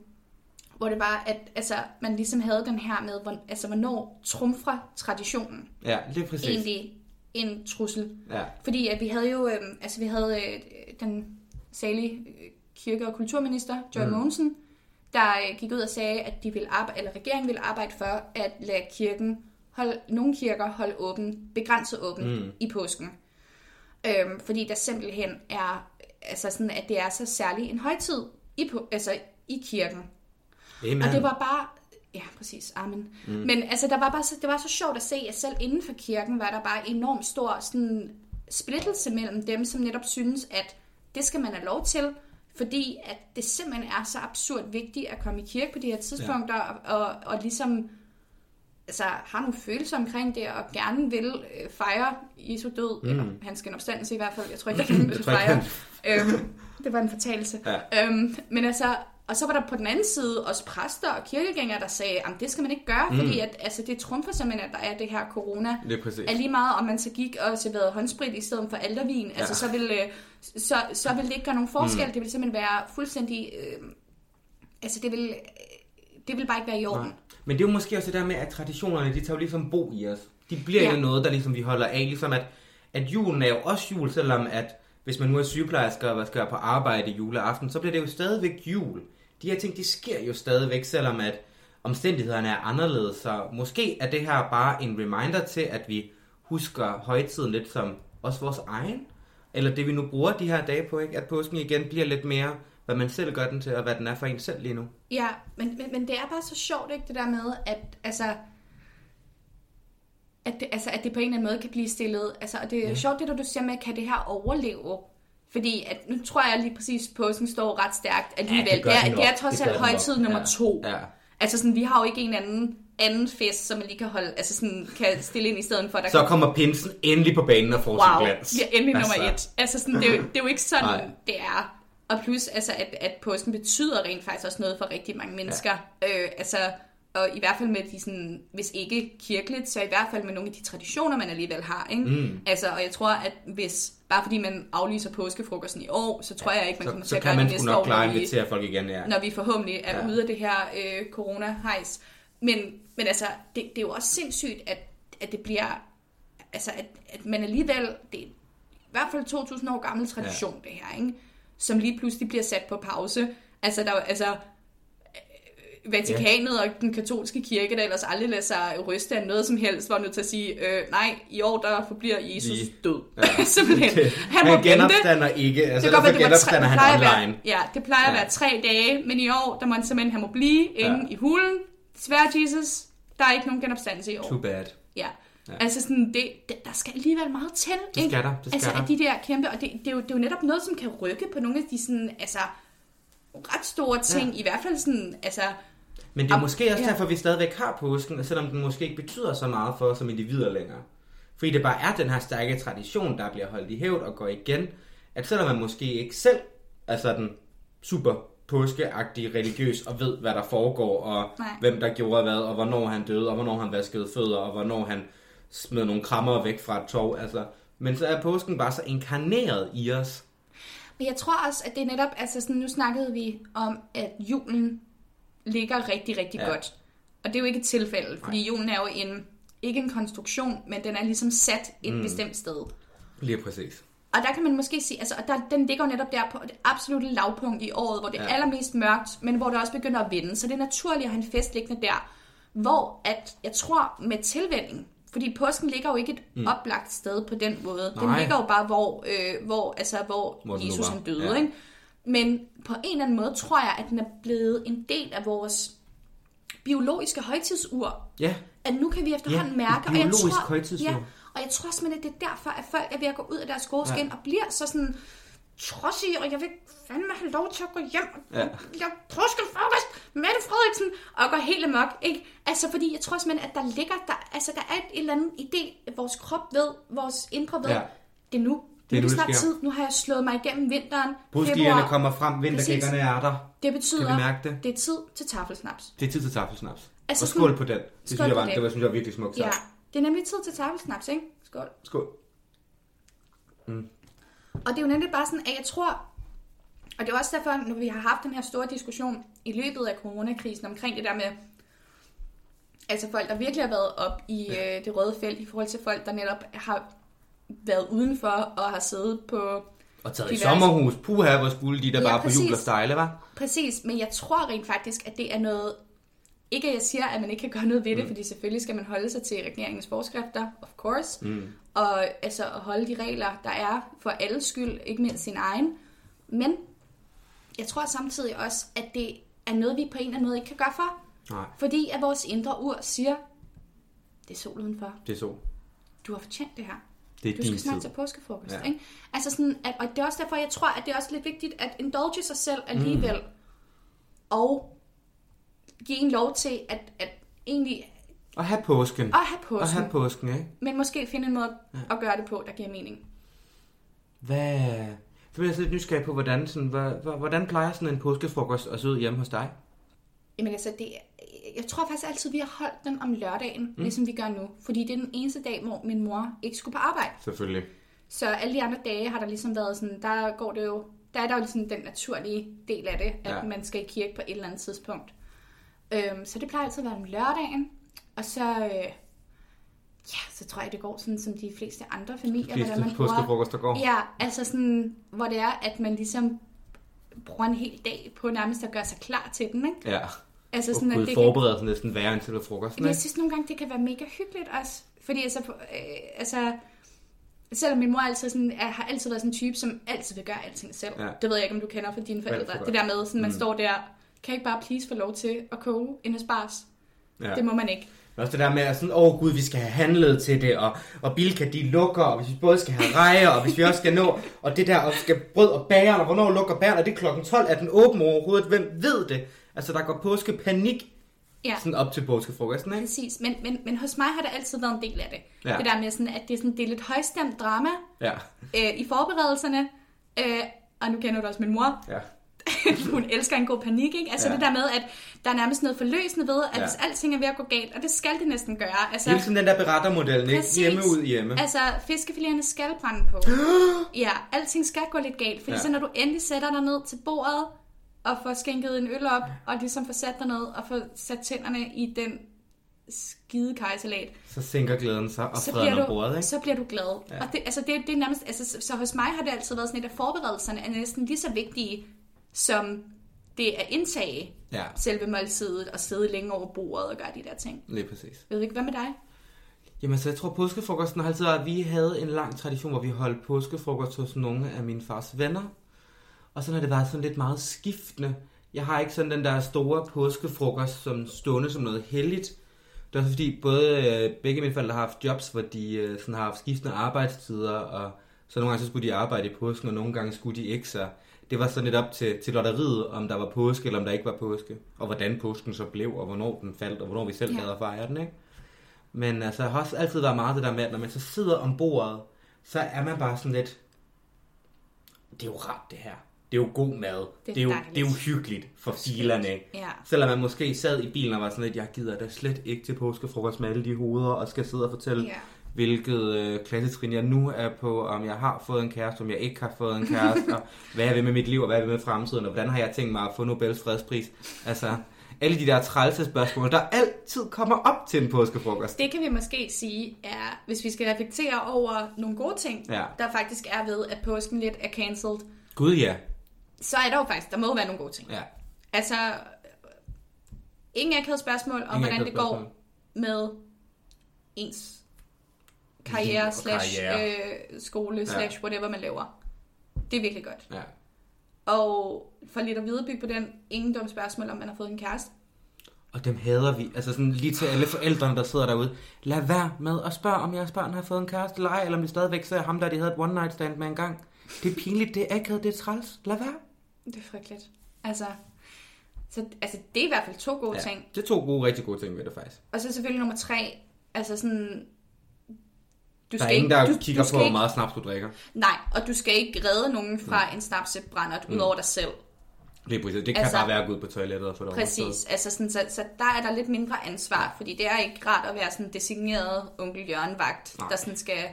A: Hvor det var, at altså, man ligesom havde den her med, hvor, altså, hvornår trumfer traditionen
B: Ja, lige præcis.
A: egentlig en trussel.
B: Ja.
A: Fordi at vi havde jo, øh, altså vi havde øh, den salige øh, kirke- og kulturminister, Joy mm. Mogensen, der øh, gik ud og sagde, at de ville arbejde, eller regeringen ville arbejde for at lade kirken holde, nogle kirker holde åben, begrænset åben mm. i påsken. Øhm, fordi der simpelthen er, altså sådan, at det er så særlig en højtid i, på, altså i kirken.
B: Amen.
A: Og det var bare... Ja, præcis. Amen. Mm. Men altså, der var bare så, det var så sjovt at se, at selv inden for kirken var der bare enormt stor sådan, splittelse mellem dem, som netop synes, at det skal man have lov til, fordi at det simpelthen er så absurd vigtigt at komme i kirke på de her tidspunkter, ja. og, og, og ligesom altså, har nogle følelser omkring det, og gerne vil øh, fejre Jesu død, mm. eller hans genopstandelse i hvert fald. Jeg tror ikke, at han vil fejre. øhm, det var en fortalelse.
B: Ja.
A: Øhm, men altså, og så var der på den anden side også præster og kirkegængere, der sagde, at det skal man ikke gøre, mm. fordi at, altså, det trumfer simpelthen, at der er det her corona.
B: Lige præcis.
A: Er lige meget, om man så gik og serverede håndsprit i stedet for aldervin. Ja. Altså, så vil, øh, så, så vil det ikke gøre nogen forskel. Mm. Det vil simpelthen være fuldstændig... Øh, altså, det vil, øh, det vil bare ikke være i orden.
B: Nej. Men det er jo måske også det der med, at traditionerne, de tager jo ligesom bo i os. De bliver
A: Ja.
B: jo noget, der ligesom vi holder af. Ligesom at, at julen er jo også jul, selvom at hvis man nu er sygeplejersker og skal på arbejde juleaften, så bliver det jo stadigvæk jul. De her ting, de sker jo stadigvæk, selvom at omstændighederne er anderledes. Så måske er det her bare en reminder til, at vi husker højtiden lidt som også vores egen. Eller det vi nu bruger de her dage på, ikke? At påsken igen bliver lidt mere, hvad man selv gør den til, og hvad den er for en selv lige nu.
A: Ja, men, men, men det er bare så sjovt, ikke, det der med, at altså, at det, altså, at det på en eller anden måde kan blive stillet. Altså, og det er ja. sjovt, det der du siger med, kan det her overleve? Fordi at, nu tror jeg lige præcis, påsken står ret stærkt alligevel.
B: Ja, det
A: det, er, det er trods alt
B: nok.
A: højtid nummer
B: Ja.
A: to.
B: Ja.
A: Altså sådan, vi har jo ikke en anden anden fest, som man lige kan holde, altså sådan, kan stille ind i stedet for, der
B: Så kommer pinsen endelig på banen og får
A: wow,
B: sin glans.
A: er endelig nummer
B: Altså,
A: et. Altså sådan, det, er jo, det er jo ikke sådan, det er. Og plus, altså, at, at påsken betyder rent faktisk også noget for rigtig mange mennesker. Ja. Øh, altså, og i hvert fald med de sådan, hvis ikke kirkeligt, så i hvert fald med nogle af de traditioner, man alligevel har. Ikke? Mm. Altså, og jeg tror, at hvis, bare fordi man aflyser påskefrokosten i år, så tror jeg ikke, man kommer
B: Så,
A: til
B: så
A: at
B: kan
A: gøre
B: man
A: det næste
B: nok
A: år,
B: klare at
A: når vi-
B: invitere folk igen, ja.
A: når vi forhåbentlig er
B: Ja.
A: ja. ude af det her øh, corona-hejs. Men, men altså, det, det er jo også sindssygt, at, at det bliver, altså, at, at man alligevel, det er i hvert fald 2.000 år gammel tradition, ja. det her, ikke? Som lige pludselig bliver sat på pause. Altså, der, er altså øh, Vatikanet og den katolske kirke, der ellers aldrig lader sig ryste af noget som helst, var nødt til at sige, øh, nej, i år der forbliver Jesus
B: Lige.
A: død.
B: Ja.
A: Ja. Simpelthen. Han
B: han
A: vente.
B: genopstander ikke. Altså,
A: Det godt
B: derfor
A: det tre,
B: genopstander han
A: plejer at være,
B: online.
A: ja, det plejer at
B: Ja.
A: være tre dage, men i år, der må han simpelthen, han må blive inde
B: Ja.
A: i hulen. Desværre, Jesus, der er ikke nogen genopstandelse i år.
B: Too bad.
A: Ja.
B: Ja.
A: Altså sådan, det, det, der skal alligevel meget til,
B: Det
A: ikke?
B: skal der, det skal
A: altså,
B: der.
A: de der kæmpe, og det, det, er jo, det er jo netop noget, som kan rykke på nogle af de sådan, altså, ret store ting, ja. i hvert fald sådan, altså,
B: Men det er
A: Am-
B: måske også
A: ja.
B: derfor, vi stadigvæk har påsken, selvom den måske ikke betyder så meget for os som individer længere. Fordi det bare er den her stærke tradition, der bliver holdt i hævd og går igen, at selvom man måske ikke selv er sådan super påskeagtig religiøs og ved, hvad der foregår, og
A: Nej.
B: hvem der gjorde hvad, og hvornår han døde, og hvornår han vaskede fødder, og hvornår han smed nogle krammer væk fra et tog. Altså, men så er påsken bare så inkarneret i os.
A: Men jeg tror også, at det er netop, altså sådan, nu snakkede vi om, at julen ligger rigtig, rigtig
B: Ja.
A: godt. Og det er jo ikke et tilfælde, fordi julen er jo en, ikke en konstruktion, men den er ligesom sat et mm. bestemt sted.
B: Lige præcis.
A: Og der kan man måske sige, altså, og der, den ligger jo netop der på det absolutte lavpunkt i året, hvor det er
B: Ja.
A: ja. allermest mørkt, men hvor det også begynder at vinde. Så det er naturligt at have en fest liggende der, hvor at, jeg tror med tilvænning, fordi påsken ligger jo ikke et mm. oplagt sted på den måde. Den
B: Nej.
A: ligger jo bare, hvor, øh, hvor, altså, hvor,
B: Hvor den
A: Jesus han døde.
B: Ja.
A: Ikke? Men på en eller anden måde tror jeg, at den er blevet en del af vores biologiske højtidsur
B: Ja,
A: at nu kan vi efterhånden
B: Ja,
A: mærke, og jeg
B: biologisk
A: tror,
B: højtidsur.
A: ja, og jeg tror simpelthen, at det er derfor, at folk er ved at gå ud af deres gode skin,
B: Ja.
A: og bliver så sådan trodsige, og jeg vil fandme have lov til at gå hjem,
B: Ja.
A: jeg påskefrokost, Mette Frederiksen, og gå helt amok, ikke? Altså, fordi jeg tror simpelthen, at der ligger, der, altså, der er et eller andet idé, vores krop ved, vores indre ved,
B: Ja.
A: det er nu.
B: Det er
A: nu
B: nu,
A: er
B: det
A: snart tid. Nu har jeg slået mig igennem vinteren. Februar.
B: kommer frem, vinterkækkerne er der.
A: Det betyder,
B: Kan mærke det?
A: det er tid til tafelsnaps.
B: Det er tid til tafelsnaps.
A: Altså
B: og skål på den. Det synes jeg var,
A: det.
B: det var, synes jeg var virkelig smukt.
A: Ja, det er nemlig tid til tafelsnaps, ikke? Skål.
B: Skål.
A: Og det er jo nemlig bare sådan, at jeg tror, og det er også derfor, når vi har haft den her store diskussion i løbet af coronakrisen omkring det der med, altså folk, der virkelig har været op i øh, det røde felt, i forhold til folk, der netop har været udenfor og har siddet på...
B: Og taget i
A: Diverse.
B: sommerhus. Puha, hvor skulle de der
A: Ja,
B: bare på jul og
A: præcis.
B: stejle, var?
A: Præcis, men jeg tror rent faktisk, at det er noget... Ikke at jeg siger, at man ikke kan gøre noget ved det,
B: Mm.
A: fordi selvfølgelig skal man holde sig til regeringens forskrifter, of course.
B: Mm.
A: Og altså at holde de regler, der er for alles skyld, ikke mindst sin egen. Men jeg tror samtidig også, at det er noget, vi på en eller anden måde ikke kan gøre for.
B: Nej,
A: Fordi at vores indre ur siger, det er sol udenfor.
B: det er så.
A: Du har fortjent det her.
B: Det er
A: Du skal snart til påskefrokost.
B: Ja.
A: Ikke? Altså sådan, at, og det er også derfor, jeg tror, at det er også lidt vigtigt at indulge sig selv alligevel. Mm. Og give en lov til at, at egentlig
B: Og have påsken.
A: at have
B: Og
A: påsken.
B: have påsken, ikke?
A: Men måske finde en måde at gøre det på, der giver mening.
B: Hvad... Så bliver jeg så lidt nysgerrig på, hvordan, sådan, hvor- hvor- hvordan plejer sådan en påskefrokost at se ud hjemme hos dig?
A: Jamen altså, det, jeg tror faktisk altid, vi har holdt den om lørdagen, mm. ligesom vi gør nu. Fordi det er den eneste dag, hvor min mor ikke skulle på arbejde.
B: Selvfølgelig.
A: Så alle de andre dage har der ligesom været sådan, der går det jo, der er der jo ligesom den naturlige del af det, at
B: Ja.
A: ja. man skal i kirke på et eller andet tidspunkt. Øhm, så det plejer altid at være om lørdagen. Og så, øh, ja, så tror jeg, det går sådan, som de fleste andre familier,
B: fleste
A: hvordan man bruger.
B: påskefrokoster går.
A: Ja, altså sådan, hvor det er, at man ligesom bruger en hel dag på nærmest at gøre sig klar til den, ikke?
B: Ja.
A: Altså
B: Og
A: sådan, at
B: kunne
A: det
B: forberede sig næsten værre end til frokosten,
A: Men jeg synes nogle gange, det kan være mega hyggeligt også. Fordi altså, øh, altså selvom min mor altid sådan, er, har altid været sådan en type, som altid vil gøre alting selv.
B: Ja.
A: Det ved jeg ikke, om du kender fra dine forældre.
B: for.
A: Det der med, sådan, man
B: Mm.
A: står der, kan jeg ikke bare please få lov til at koge en asparges?
B: Ja.
A: Det må man ikke.
B: Men Også det der med, at sådan, åh gud, vi skal have handlet til det, og, og Bilka, de lukker, og hvis vi både skal have rejer, og hvis vi også skal nå, og det der, og skal brød og bager, og hvornår lukker bæren, og det er klokken 12, er den åben overhovedet, hvem ved det? Altså, der går påskepanik,
A: Ja.
B: sådan op til påskefrokosten, ikke?
A: Præcis, men, men, men hos mig har der altid været en del af det.
B: Ja.
A: Det der med, sådan, at det er, sådan, det er lidt højstemt drama
B: Ja,
A: øh, i forberedelserne. Øh, og nu kender du også min mor.
B: ja.
A: hun elsker en god panik, ikke? Altså
B: Ja.
A: det der med, at der er nærmest noget forløsende ved, at
B: Ja.
A: hvis alting er ved at gå galt, og det skal det næsten gøre. Altså,
B: Hele tiden den der berettermodellen, ikke?
A: Præcis.
B: Hjemme ud hjemme.
A: Altså, fiskefiléerne skal brænde på. ja, alting skal gå lidt galt, fordi
B: Ja.
A: så når du endelig sætter dig ned til bordet, og får skænket en øl op, og ligesom får sat dig ned, og får sat tænderne i den skide kajsalat,
B: Så sænker glæden sig, og
A: så
B: freden
A: bliver,
B: på bordet,
A: du,
B: ikke?
A: så bliver du glad.
B: Ja.
A: Og det, altså det, det er nærmest, altså, så, så hos mig har det altid været sådan, at forberedelserne er næsten lige så vigtige, som det at indtage
B: Ja,
A: selve måltidet, og sidde længe over bordet og gøre de der ting.
B: lige præcis.
A: Ved ikke, hvad med dig?
B: Jamen, så jeg tror, påskefrokosten har altid været, at vi havde en lang tradition, hvor vi holdt påskefrokost hos nogle af mine fars venner. Og så har det været sådan lidt meget skiftende. Jeg har ikke sådan den der store påskefrokost som stående som noget heldigt. Det er også fordi, både øh, begge mine forældre har haft jobs, hvor de øh, sådan har haft skiftende arbejdstider, og så nogle gange så skulle de arbejde i påsken, og nogle gange skulle de ikke så. Det var sådan lidt op til, til lotteriet, om der var påske, eller om der ikke var påske. Og hvordan påsken så blev, og hvornår den faldt, og hvornår vi selv
A: Ja.
B: havde at fejre den, ikke? Men altså, jeg har også altid været meget det der med, at når man så sidder om bordet, så er man bare sådan lidt, det er jo rart det her. Det er jo god mad. Det er, det er, jo,
A: dejligt.
B: det er jo hyggeligt for filerne?
A: Ja.
B: Selvom man måske sad i bilen og var sådan lidt, jeg gider da slet ikke til påskefrokost med alle de hoveder, og skal sidde og fortælle,
A: Ja.
B: Hvilket øh, klassetrin jeg nu er på, om jeg har fået en kæreste, om jeg ikke har fået en kæreste, og hvad jeg vil med mit liv, og hvad jeg vil med fremtiden, og hvordan har jeg tænkt mig at få Nobels fredspris. Altså, alle de der trælse spørgsmål, der altid kommer op til en påskefrokost.
A: Det kan vi måske sige er, hvis vi skal reflektere over nogle gode ting,
B: Ja.
A: der faktisk er ved, at påsken lidt er cancelled,
B: Gud ja.
A: så er der jo faktisk, der må være nogle gode ting.
B: Ja.
A: Altså, ingen akavet spørgsmål om,
B: Ingen
A: hvordan det går med ens karriere, slash øh, skole, slash whatever man laver. Det er virkelig godt.
B: ja.
A: Og for lidt at viderebygge på den, ingen dumme spørgsmål, om man har fået en kæreste.
B: Og dem hader vi. Altså sådan lige til alle forældrene, der sidder derude. Lad være med at spørge, om jeres børn har fået en kæreste eller ej, eller om de stadigvæk ser ham, der de havde et one night stand med en gang. Det er pinligt, det er akavet, det er træls. Lad være.
A: Det er frygteligt. Altså, så, altså det er i hvert fald to gode ja. ting.
B: det er to gode, rigtig gode ting ved det faktisk.
A: Og så selvfølgelig nummer tre, altså sådan... Du
B: Der er ingen, der kigger på,
A: skal
B: hvor
A: ikke,
B: meget snaps du drikker.
A: Nej, og du skal ikke redde nogen fra en snapsebrændert, mm. ud over dig selv.
B: Det, er præcis. det kan
A: Altså-
B: bare være at gå ud på toilettet og få det
A: Præcis, altså sådan, så, så der er der lidt mindre ansvar, fordi det er ikke rart at være sådan en designeret onkel Jørgen-vagt,
B: Nej.
A: der sådan skal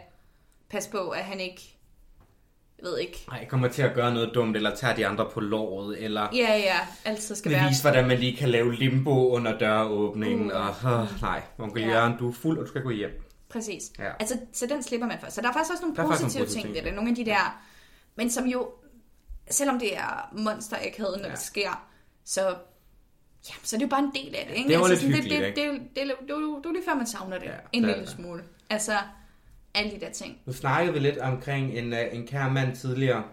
A: passe på, at han ikke, jeg ved ikke,
B: Nej, kommer til at gøre noget dumt, eller tage de andre på låret, eller
A: ja ja, altid skal være.
B: bevise, hvordan man lige kan lave limbo under døråbningen.
A: Uh.
B: Og, øh, nej, onkel
A: Ja.
B: Jørgen, du er fuld, og du skal gå hjem.
A: Præcis.
B: Ja.
A: Altså, så den slipper man for. Så der er faktisk også nogle positive
B: nogle
A: ting
B: positive
A: ved
B: ting,
A: det. Nogle af de der, men som jo, selvom det er monster når
B: Ja.
A: det sker, så, ja, så er det jo bare en del af det. Ikke?
B: Det er jo lidt
A: sådan,
B: hyggeligt,
A: det, det, det, det, det, det, det, det er lige før, man savner det
B: Ja,
A: en
B: det
A: lille smule. Altså, alle de der ting.
B: Nu snakkede vi lidt omkring en, øh, en kær mand tidligere.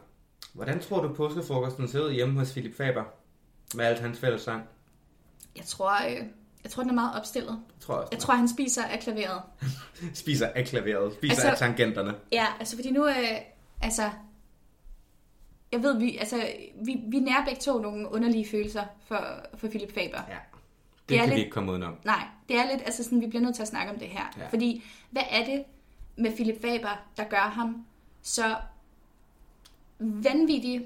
B: Hvordan tror du, påskefrokosten ser ud hjemme hos Philip Faber? Med alt hans fællessang?
A: Jeg tror, øh, jeg tror, den er meget opstillet.
B: Jeg tror også.
A: Jeg tror, han spiser af klaveret.
B: Spiser af klaveret, spiser
A: Altså-
B: af tangenterne.
A: Ja, altså fordi nu, øh, altså, jeg ved, vi, altså, vi, vi nærer begge to nogle underlige følelser for, for Philip Faber.
B: Ja. Det,
A: Det er
B: kan
A: lidt-
B: vi ikke komme udenom.
A: Nej, det er lidt, altså sådan, vi bliver nødt til at snakke om det her.
B: Ja.
A: Fordi, hvad er det med Philip Faber, der gør ham så vanvittigt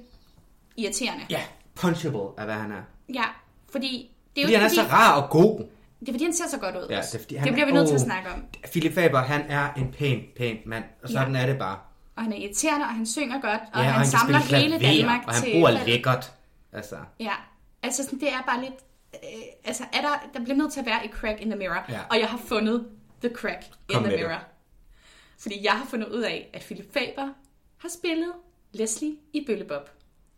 A: irriterende?
B: Ja, punchable er, hvad han er.
A: Ja, fordi det er
B: Fordi
A: jo
B: han er så rar og god.
A: det er fordi, han ser så godt ud.
B: Ja, det er fordi,
A: det,
B: han
A: bliver
B: er-
A: vi nødt til at snakke om.
B: Philip Faber, han er en pæn, pæn mand. Og sådan
A: Ja.
B: er det bare.
A: Og han er irriterende, og han synger godt, og
B: ja,
A: han,
B: kan
A: samler
B: spille
A: hele
B: klaver,
A: Danmark
B: og han
A: til...
B: bruger lækkert. Altså,
A: Ja, altså sådan, det er bare lidt... Øh, altså, er der, der bliver nødt til at være et crack in the mirror.
B: Ja.
A: Og jeg har fundet the crack
B: Kom
A: in the
B: med det.
A: mirror. Fordi jeg har fundet ud af, at Philip Faber har spillet Leslie i Bøllebob.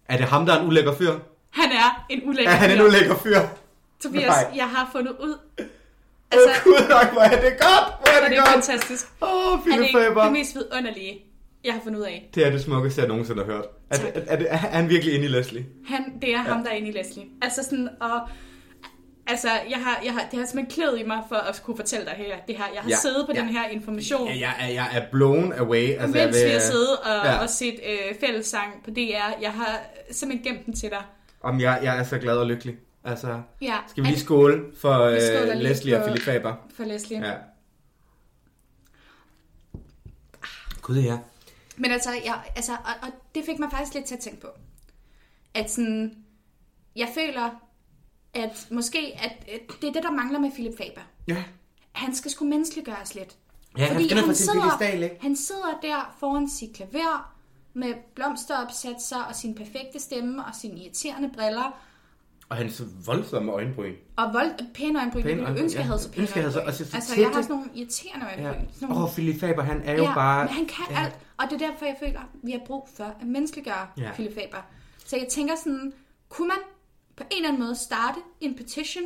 B: Er det ham, der er en ulækker fyr?
A: Han er en ulækker
B: Er han en
A: fyr.
B: ulækker fyr?
A: Tobias,
B: Nej.
A: jeg har fundet ud...
B: Altså, Åh gud nok, hvor er det godt! Hvor er
A: er
B: det,
A: det
B: godt!
A: fantastisk.
B: Åh,
A: Han er
B: Philip
A: ikke det mest vidunderlige, jeg har fundet ud af.
B: Det er det smukkeste, jeg nogensinde har hørt. Er, det, er, er, det, er han virkelig inde i Leslie?
A: Han, det er ham, der er inde i Leslie. Altså sådan, og... Altså, jeg har, jeg har, det har simpelthen klædet i mig for at kunne fortælle dig her, det her. Jeg har
B: Ja,
A: siddet på
B: ja.
A: den her information,
B: Ja, jeg, er, jeg er blown away. Altså,
A: mens
B: jeg
A: vi har siddet og,
B: ja.
A: og set øh, fællessang på DR. Jeg har simpelthen gemt den til dig.
B: Om jeg, jeg er så glad og lykkelig. Altså,
A: Ja,
B: skal vi lige skåle for
A: Vi
B: uh, Leslie og
A: på-
B: Philip Faber?
A: For Leslie. Ja.
B: Gud, ja.
A: Men altså, jeg, altså og, og det fik mig faktisk lidt til at tænke på. At sådan, jeg føler, at måske, at, at det er det, der mangler med Philip Faber.
B: Ja,
A: Han skal sgu menneskeliggøres lidt.
B: ja han skal ned på sin pedestal, ikke?
A: han sidder der foran sit klaver med blomsteropsatser og sin perfekte stemme og sine irriterende briller.
B: Og hans voldsomme øjenbryn.
A: Og vold, pæne øjenbryn.
B: Pæne øjenbryn,
A: ønske, jeg
B: ja.
A: havde så pæne
B: så-
A: øjenbryn.
B: og så- så
A: Altså,
B: tætte.
A: jeg har sådan nogle irriterende
B: Ja.
A: øjenbryn.
B: Åh,
A: nogle-
B: oh, Philip Faber, han er jo
A: ja,
B: bare...
A: men han kan
B: ja.
A: ja. alt. Og det er derfor, jeg føler, at vi har brug for at menneskeliggøre
B: Ja.
A: ja. Philip Faber. Så jeg tænker sådan, kunne man på en eller anden måde starte en petition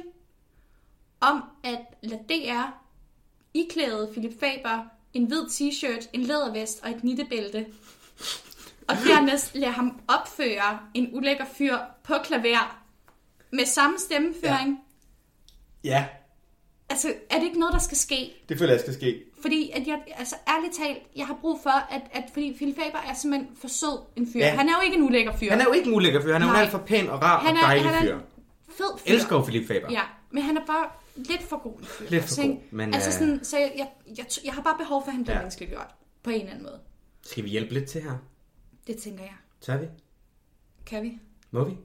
A: om at lade DR iklæde Philip Faber en hvid t-shirt, en lædervest og et nittebælte. Og dernæst lade ham opføre en ulækker fyr på klaver med samme stemmeføring. Ja.
B: Ja,
A: Altså, er det ikke noget, der skal ske?
B: det føler jeg skal ske.
A: Fordi, at jeg, altså ærligt talt, jeg har brug for, at, at fordi Philip Faber er simpelthen for sød en fyr.
B: Ja.
A: Han er jo ikke en ulækker fyr.
B: Han er jo ikke en ulækker fyr, han er jo
A: Nej.
B: alt for pæn og rar
A: han
B: og
A: er,
B: dejlig
A: han er
B: fyr.
A: en fed fyr.
B: Elsker jo Philip Faber.
A: Ja, men han er bare lidt for god en fyr.
B: Lidt for
A: Så,
B: god, men,
A: altså
B: øh,
A: sådan, så jeg, jeg, jeg, jeg, har bare behov for, at han bliver
B: Ja.
A: ja. menneskeliggjort. På en eller anden måde.
B: Skal vi hjælpe lidt til her?
A: Det tænker jeg.
B: Tør vi?
A: Kan vi?
B: Må vi?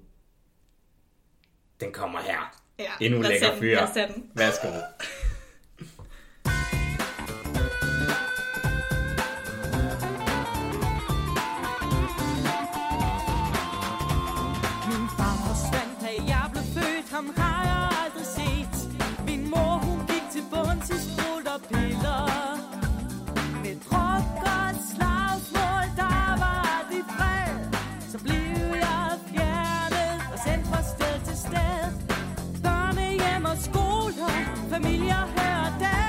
B: Den kommer her.
A: Ja,
B: En
A: lad os
B: ulækker
A: tage den.
B: fyr. Værsgo.
C: Ham har jeg aldrig set. Min mor, hun gik til bunds i skulderpiller. Med skoler, familier her og der.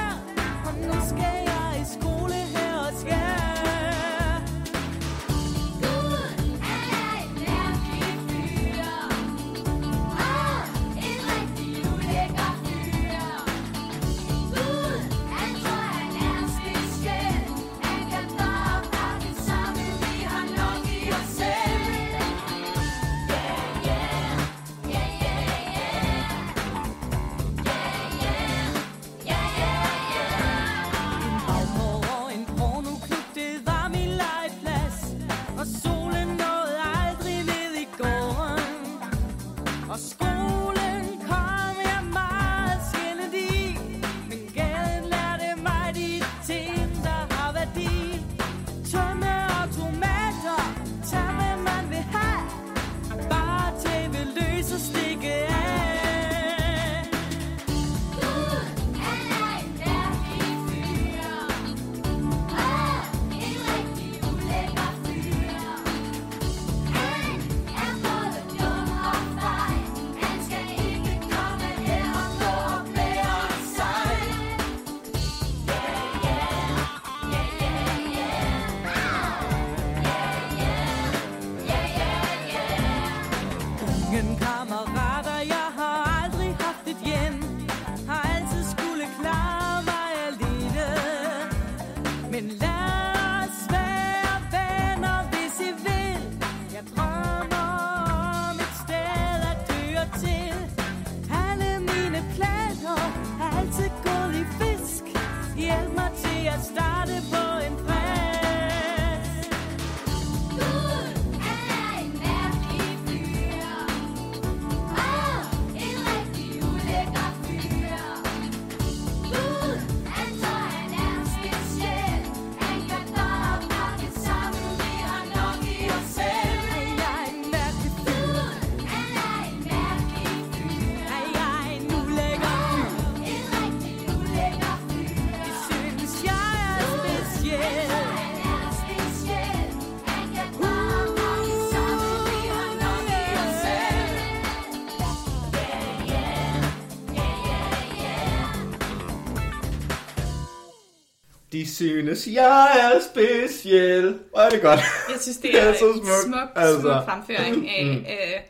B: Synes, jeg er speciel. Hvor er det godt.
A: Jeg synes, det
B: Det
A: er,
B: er så
A: en
B: smukt,
A: smuk,
B: altså.
A: smuk fremføring af... Øh,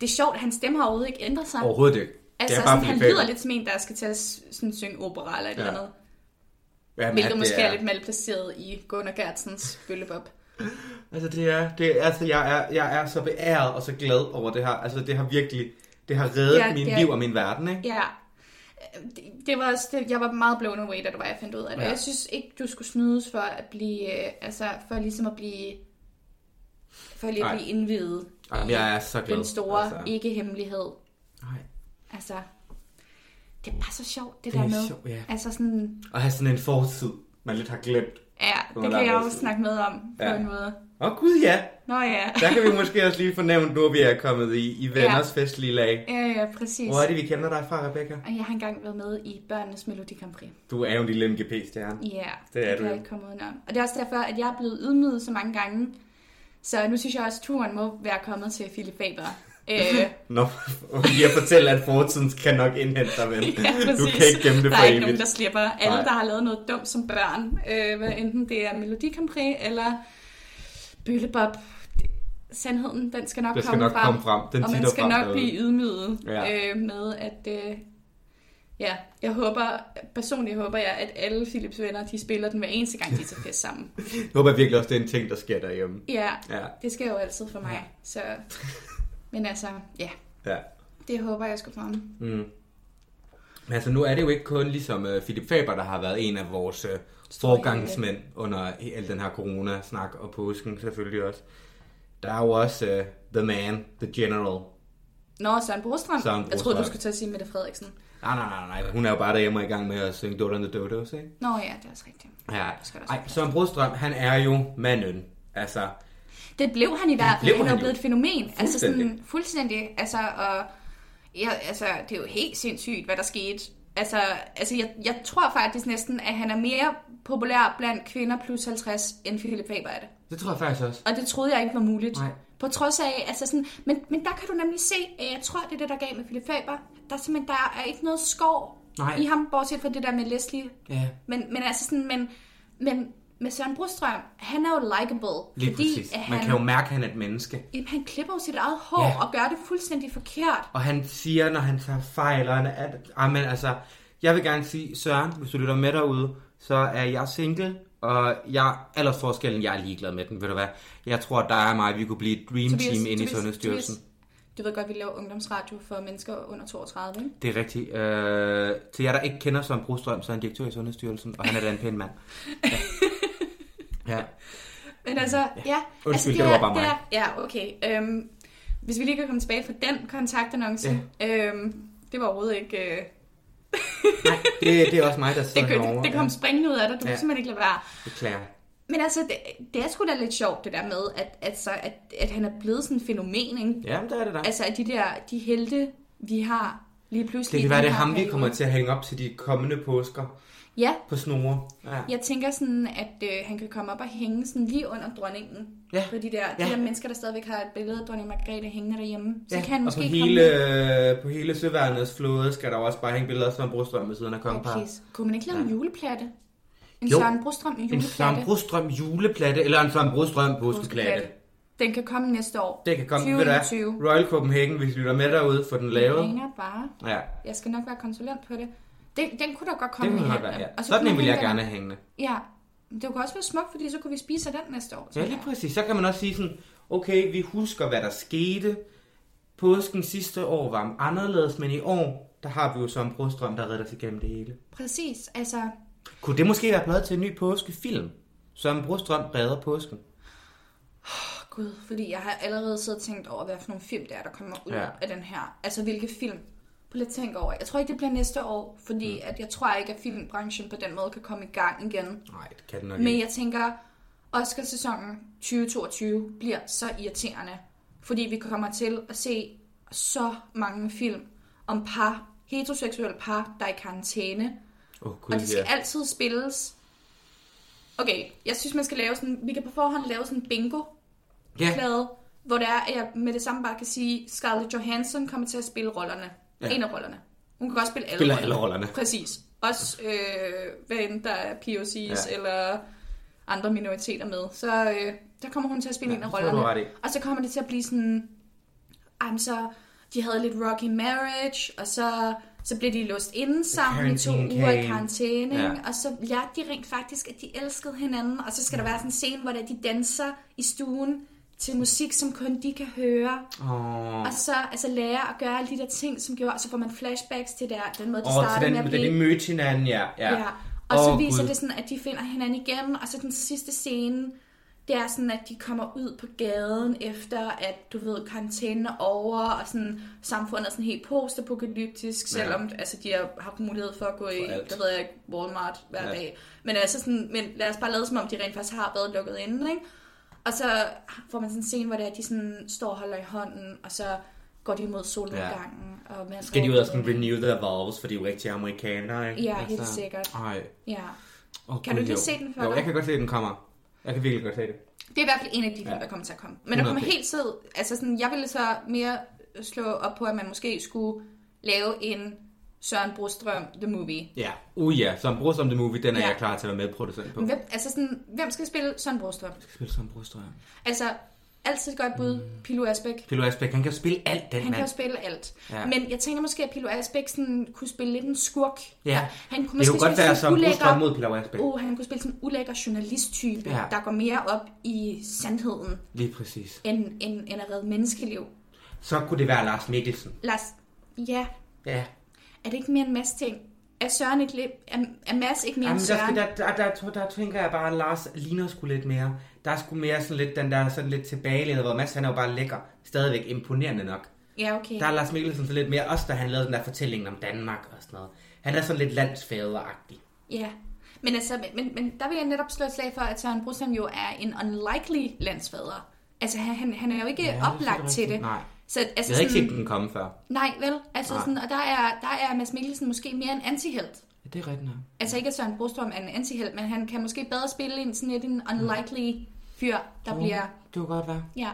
A: det er sjovt, at hans stemme har overhovedet ikke ændret sig.
B: Overhovedet ikke.
A: altså,
B: er
A: sådan, han lyder lidt som en, der skal til at sådan, synge opera eller et
B: Ja.
A: eller andet.
B: Jamen,
A: Hvilket
B: det
A: måske er... lidt malplaceret i Gunnar Gertsens bøllebop.
B: Altså, det er, det er, altså jeg, er, jeg er så beæret og så glad over det her. Altså, det har virkelig, det har reddet
A: Ja,
B: min
A: er-
B: liv og min verden, ikke?
A: Ja. Det, det var også, det, jeg var meget blown away, da det var, jeg fandt ud af det.
B: Ja.
A: Jeg synes ikke, du skulle snydes for at blive, øh, altså for ligesom at blive, for lige at blive indvidet
B: Jamen, jeg er så glad.
A: den store
B: altså.
A: ikke-hemmelighed.
B: Nej.
A: Altså, det er bare så sjovt, det,
B: Det er
A: der med.
B: sjovt, ja.
A: Altså sådan,
B: At have sådan en fortid, man lidt har glemt.
A: Ja, det kan jeg
B: sådan-
A: snakke med om på
B: Ja.
A: en måde.
B: Åh oh, gud ja,
A: Nå ja.
B: der kan vi måske også lige fornævne, nu vi er kommet i, i venners ja. festlige lag.
A: Ja, ja, præcis.
B: Hvor er det, vi kender dig fra, Rebecca?
A: Og jeg har engang været med i Børnenes Melodi Grand Prix.
B: Du er jo en lille MGP-stjerne.
A: Ja,
B: Det er
A: det
B: du
A: kan jeg ikke komme udenom. Og det er også derfor, at jeg er blevet ydmyget så mange gange. Så nu synes jeg også, at turen må være kommet til Philip Faber. Øh,
B: Nå, og lige at fortiden kan nok indhente dig, ven.
A: ja, præcis.
B: Du kan ikke gemme det
A: der
B: for
A: er ikke nogen,
B: evigt.
A: der slipper. Alle,
B: Nej.
A: der har lavet noget dumt som børn, øh, hvad enten det er Melodi eller Bøllebop. Sandheden, den skal nok
B: skal
A: komme
B: nok
A: frem.
B: komme frem. Den
A: og man skal
B: frem
A: nok
B: derude.
A: blive ydmyget
B: Ja.
A: ja. øh, med, at... Øh, ja, jeg håber, personligt håber jeg, at alle Philips venner, de spiller den hver eneste gang, de tager fest sammen.
B: Jeg håber virkelig også, det er en ting, der sker derhjemme.
A: Ja,
B: Ja,
A: det sker jo altid for mig. Så, men altså, ja,
B: ja.
A: det håber jeg skulle fremme.
B: Mm. Men altså, nu er det jo ikke kun ligesom uh, Philip Faber, der har været en af vores uh, forgangsmænd under al den her corona-snak og påsken selvfølgelig også. Der er jo også uh, The Man, The General.
A: Nå, Søren Brostrøm.
B: Søren
A: Jeg troede,
B: Brostrøm.
A: du skulle til at sige Mette Frederiksen.
B: Nej, nej, nej, nej. Hun er jo bare derhjemme i gang med at synge Dodo and the Dodos, ikke?
A: Nå ja, det er også rigtigt.
B: Ja.
A: skal
B: Ej, Søren Brostrøm, han er jo manden. Altså,
A: Det blev han i hvert fald. Han er blevet et fænomen. Altså sådan
B: Fuldstændig.
A: fuldstændig. Altså, og, ja, altså, det er jo helt sindssygt, hvad der skete. Altså, altså jeg, jeg tror faktisk næsten, at han er mere populær blandt kvinder plus 50, end Philip Faber er det.
B: det tror jeg faktisk også.
A: Og det troede jeg ikke var muligt.
B: Nej.
A: På trods af, altså sådan, men, men der kan du nemlig se, at jeg tror, det er det, der gav med Philip Faber. Der er simpelthen, der er ikke noget skov
B: Nej.
A: i ham, bortset fra det der med Leslie.
B: Ja,
A: Men, men altså sådan, men, men med Søren Brostrøm, han er jo likable.
B: lige
A: fordi
B: præcis. Man
A: han,
B: kan jo mærke, at han er et menneske.
A: Jamen, han klipper jo sit eget hår
B: Ja.
A: og gør det fuldstændig forkert.
B: Og han siger, når han tager fejl, og han er... Ah, men altså, jeg vil gerne sige, Søren, hvis du lytter med derude, så er jeg single, og jeg, aldersforskellen, jeg er ligeglad med den, ved du hvad. Jeg tror, at der er mig, vi kunne blive et dream
A: Tobias,
B: team ind i Sundhedsstyrelsen.
A: Tobias, Du ved godt, vi laver ungdomsradio for mennesker under 32, ikke?
B: Det er rigtigt. Øh, til jer, der ikke kender Søren Brostrøm, så er han direktør i Sundhedsstyrelsen, og han er da en pæn mand. Ja. ja.
A: Men altså, ja.
B: Undskyld,
A: altså,
B: det var
A: er-
B: bare mig.
A: er- ja, okay. Øhm, hvis vi lige kan komme tilbage fra den kontaktannonce. Ja. Øhm, det var overhovedet ikke... Øh,
B: Nej, det, det er også mig, der sidder
A: det,
B: herovre.
A: det, det kom springende ud af dig. Du ja.
B: Ja.
A: kunne simpelthen ikke lade være.
B: Ja, beklager.
A: Men altså, det, det er sgu da lidt sjovt, det der med, at, altså, at, at han er blevet sådan en fænomen, ikke?
B: Ja, der er det der.
A: Altså, at de der, de helte, vi har lige pludselig...
B: Det kan være, det er
A: her
B: ham, vi kommer til at hænge op til de kommende påsker
A: Ja,
B: på snore. Ja.
A: jeg tænker sådan, at øh, han kan komme op og hænge sådan lige under dronningen.
B: Ja.
A: På de der,
B: Ja.
A: de der mennesker, der stadigvæk har et billede af dronning Margrethe hængende derhjemme. Så kan han
B: og
A: måske
B: på
A: komme
B: hele, øh, på hele Søværnets flåde skal der også bare hænge billeder af Søren Brostrøm ved siden af
A: Ja,
B: kongeparet.
A: please. Kunne man ikke lave en juleplatte? En
B: Jo.
A: Søren Brostrøm
B: En
A: juleplatte?
B: Søren Brostrøm juleplatte, eller en Søren Brostrøm påskeplatte.
A: Den kan komme næste år.
B: Det kan komme, ved du
A: 2021.
B: hvad? Royal Copenhagen, hvis du lytter med derude, for den lavet.
A: ringer bare.
B: Ja,
A: Jeg skal nok være konsulent på det. Den, den kunne da godt komme
B: det kunne
A: i
B: være,
A: hænderne.
B: ja.
A: Og så
B: Sådan en
A: man
B: vil jeg
A: den-
B: gerne have hængende.
A: Ja, det kunne også være smukt, fordi så kunne vi spise af den næste år.
B: Ja, lige præcis. Så kan man også sige sådan, okay, vi husker, hvad der skete. Påsken sidste år var anderledes, men i år, der har vi jo Søren Brostrøm, der redder os igennem det hele.
A: Præcis, altså...
B: Kunne det måske være blevet til en ny påskefilm? Søren Brostrøm redder påsken.
A: Åh, Gud, fordi jeg har allerede siddet og tænkt over, hvad for nogle film det er, der kommer ud
B: ja.
A: af den her. Altså, hvilke film? Lidt tænke over. Jeg tror ikke, det bliver næste år, fordi mm. at jeg tror ikke, at filmbranchen på den måde kan komme i gang igen.
B: Nej, det kan den nok
A: Men
B: ikke.
A: jeg tænker, Oscar-sæsonen 2022 bliver så irriterende, fordi vi kommer til at se så mange film om par, heteroseksuelle par, der er i karantæne,
B: oh,
A: og det skal
B: ja.
A: altid spilles. Okay, jeg synes, man skal lave sådan, vi kan på forhånd lave sådan en bingo plade, hvor det er, at jeg med det samme bare kan sige, Scarlett Johansson kommer til at spille rollerne.
B: Ja.
A: Ja. En af rollerne. Hun kan godt spille alle
B: Spiller
A: rollerne.
B: alle rollerne.
A: Præcis. Også øh, hvad end der er POC's
B: Ja.
A: ja. eller andre minoriteter med. Så øh, der kommer hun til at spille
B: Ja,
A: en af rollerne. Og så kommer det til at blive sådan... Ej, så de havde lidt rocky marriage, og så, så blev de låst inde sammen i to uger i karantæne.
B: Ja.
A: Ja. Og så lærte de rent faktisk, at de elskede hinanden. Og så skal der være sådan en scene, hvor de danser i stuen til musik, som kun de kan høre.
B: Åh,
A: Og så altså, lære at gøre alle de der ting, som gjorde, og så får man flashbacks til der, den måde, de
B: til
A: startede
B: den,
A: med at
B: da de
A: blive...
B: mødte hinanden, ja. ja.
A: Ja. Og så
B: Åh,
A: viser
B: Gud.
A: det sådan, at de finder hinanden igen, og så den sidste scene, det er sådan, at de kommer ud på gaden efter, at du ved, karantænen er over, og sådan, samfundet er sådan helt postapokalyptisk,
B: Ja.
A: selvom altså, de har haft mulighed for at gå i, der ved jeg Walmart hver
B: Ja.
A: ja. dag. Men altså sådan, men lad os bare lade som om, de rent faktisk har været lukket inde, ikke? Og så får man sådan en scene, hvor det er, at de sådan står og holder i hånden, og så går de mod solnedgangen. Ja. Og man
B: Skal de ud og sådan renew their vows, for de er jo rigtig amerikanere, ikke?
A: Ja, helt sikkert.
B: Ej.
A: Ja.
B: Oh,
A: Kan du lige se den for
B: Jo,
A: dig?
B: jeg kan godt se, at den kommer. Jeg kan virkelig godt se det.
A: Det er i hvert fald en af de film,
B: Ja.
A: der kommer til at komme. Men der kommer
B: 100p.
A: helt tid, altså sådan, jeg ville så mere slå op på, at man måske skulle lave en Søren Brostrøm The Movie.
B: Ja. Uh ja, bror som The Movie, den er
A: Ja.
B: jeg klar til at være medproducent på.
A: Men Hvem, altså sådan, hvem skal spille Søren Brostrøm?
B: Jeg skal spille som brorstrøm.
A: Altså, altid et godt bud,
B: Mm.
A: Pilo Asbæk.
B: Pilo Asbæk, han kan spille alt, den
A: Han kan
B: mand.
A: spille alt.
B: Ja.
A: Men jeg tænker måske, at Pilo Asbæk sådan, kunne spille lidt en skurk.
B: Ja.
A: Han kunne
B: Det
A: måske
B: kunne godt
A: spille
B: være som
A: ulækker...
B: mod Pilo Asbæk.
A: Oh, han kunne spille sådan en ulækker journalisttype,
B: ja.
A: der går mere op i sandheden,
B: Lige præcis.
A: end, end, end at redde menneskeliv.
B: Så kunne det være Lars Mikkelsen.
A: Lars, ja,
B: Ja.
A: Er det ikke mere en masse ting? Er Søren ikke lidt... Er, er Mads ikke mere
B: Jamen,
A: end
B: der,
A: Søren?
B: skal, der, der, der, der, tænker jeg bare, at Lars ligner sgu lidt mere. Der er sgu mere sådan lidt den der sådan lidt tilbagelænet, hvor Mads han er jo bare lækker. Stadigvæk imponerende nok.
A: Ja, okay.
B: Der er Lars Mikkelsen så lidt mere, også da han lavede den der fortælling om Danmark og sådan noget. Han er sådan lidt landsfaderagtig.
A: Ja. Men, altså, men, men der vil jeg netop slå et slag for, at Søren Brostrøm jo er en unlikely landsfader. Altså, han, han- er jo ikke
B: Ja, det
A: oplagt
B: sikkert
A: til det.
B: Nej.
A: Så, altså,
B: Jeg havde ikke
A: sådan,
B: set den komme før.
A: Nej, vel? Altså,
B: Nej.
A: sådan, og der er, der er Mads Mikkelsen måske mere en antihelt.
B: Ja, det er rigtigt nok.
A: Altså ikke, at Søren Brostrøm er en antihelt, men han kan måske bedre spille en sådan lidt en unlikely fyr, der
B: Jo,
A: bliver...
B: Det kunne godt være.
A: Ja.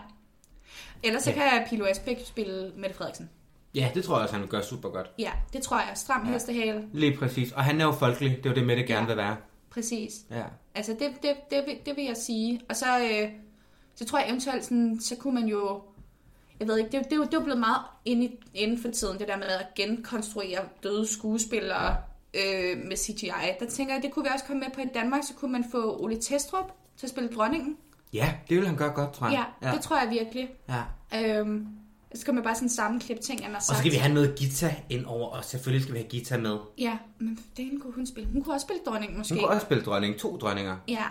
A: Ellers så
B: Ja.
A: kan Pilo Asbæk spille Mette Frederiksen.
B: Ja, det tror jeg også, han vil gøre super godt.
A: Ja, det tror jeg. Stram
B: Ja.
A: hestehale.
B: Lige præcis. Og han er jo folkelig. Det er jo det, Mette gerne
A: Ja.
B: vil være.
A: Præcis.
B: Ja.
A: Altså, det, det, det, vil- det vil jeg sige. Og så, øh, så tror jeg eventuelt, sådan, så kunne man jo... Jeg ved ikke, det, er det, det er blevet meget inde i, inden for tiden, det der med at genkonstruere døde skuespillere øh, med CGI. Der tænker jeg, det kunne vi også komme med på i Danmark, så kunne man få Ole Testrup til at spille dronningen.
B: Ja, det vil han gøre godt, tror jeg.
A: Ja, det tror jeg virkelig.
B: ja.
A: Øhm, så kan man bare sådan sammenklippe ting, han har
B: Og
A: sagt.
B: så skal vi have noget Gita ind over, og selvfølgelig skal vi have Gita med.
A: Ja, men det kunne hun spille. Hun kunne også spille dronningen, måske.
B: Hun kunne også spille dronning. To dronninger.
A: Ja,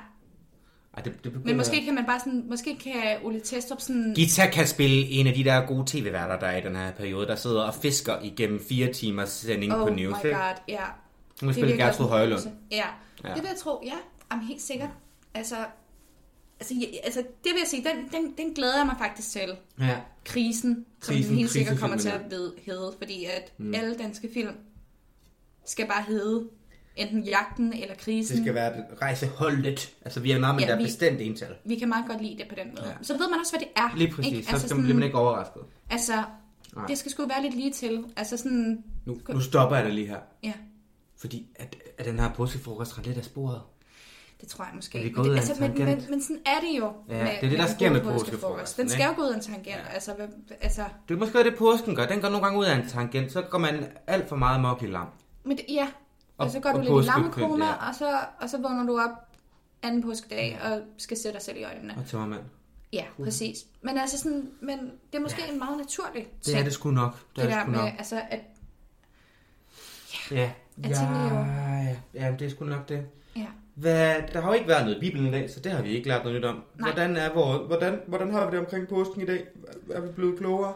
B: Ej, det, det
A: men måske kan man bare sådan... Måske kan Ole Testrup sådan...
B: Gita kan spille en af de der gode tv-værter, der er i den her periode, der sidder og fisker igennem fire timers sending
A: Oh
B: på
A: my
B: News.
A: god, ja.
B: Hun vil spille Gertrud Højlund.
A: Ja.
B: Ja.
A: det vil jeg tro, ja. Jamen, helt sikkert. Altså, altså, ja, altså, det vil jeg sige, den, den, den glæder jeg mig faktisk til.
B: Ja.
A: Krisen, som
B: Krisen,
A: helt sikkert kommer til at hedde, fordi at mm. alle danske film skal bare hedde enten Jagten eller Krisen.
B: Det skal være det rejseholdet. Altså, vi er meget med
A: Ja,
B: der
A: vi-
B: bestemt ental.
A: Vi kan meget godt lide det på den måde.
B: Ja.
A: Så ved man også, hvad det er.
B: Lige præcis.
A: Ikke?
B: Så
A: Altså,
B: skal man, bliver man ikke overrasket.
A: altså,
B: Nej.
A: det skal sgu være lidt lige til. Altså sådan,
B: Nu, nu stopper jeg dig lige her.
A: ja,
B: Fordi at, at den her påskefrokost er lidt af sporet.
A: det tror jeg måske. Men det, altså,
B: en
A: men, men, men sådan er det jo.
B: Ja, det er det, der sker med
A: påskefrokost. Den skal jo gå ud af en tangent.
B: Ja.
A: Altså, hvad, altså,
B: Det er måske det, påsken gør. Den går nogle gange ud af en tangent. Så går man alt for meget mok i lam.
A: men det, ja, og,
B: Og-
A: så går
B: og
A: du lidt i lammekoma,
B: ja.
A: og, så, og så vågner du op anden påskedag og skal sætte dig selv i øjnene.
B: Og tømmermand.
A: Ja, præcis. Men altså sådan, men det er måske en meget naturlig
B: Det
A: ting.
B: er det sgu nok. Det,
A: det
B: er det
A: der
B: sgu
A: med,
B: nok.
A: altså, at,
B: Ja.
A: Jeg tænker jo-
B: ja, ja, det er sgu nok det.
A: ja.
B: Hvad, der har jo ikke været noget i Bibelen i dag, så det har vi ikke lært noget nyt om.
A: Nej.
B: Hvordan, er vores, hvordan, hvordan har vi det omkring påsken i dag? Er vi blevet klogere?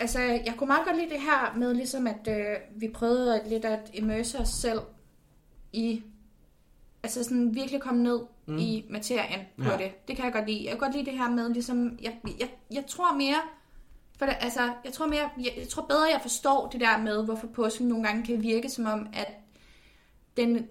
A: Altså, jeg kunne meget godt lide det her med ligesom, at øh, vi prøvede lidt at immerse os selv i, altså sådan virkelig komme ned mm. i materien på
B: Ja.
A: det. Det kan jeg godt lide. Jeg kan godt lide det her med ligesom, jeg, jeg, jeg tror mere, for det, altså, jeg tror mere, jeg, jeg tror bedre, jeg forstår det der med, hvorfor påsken nogle gange kan virke som om, at den øh,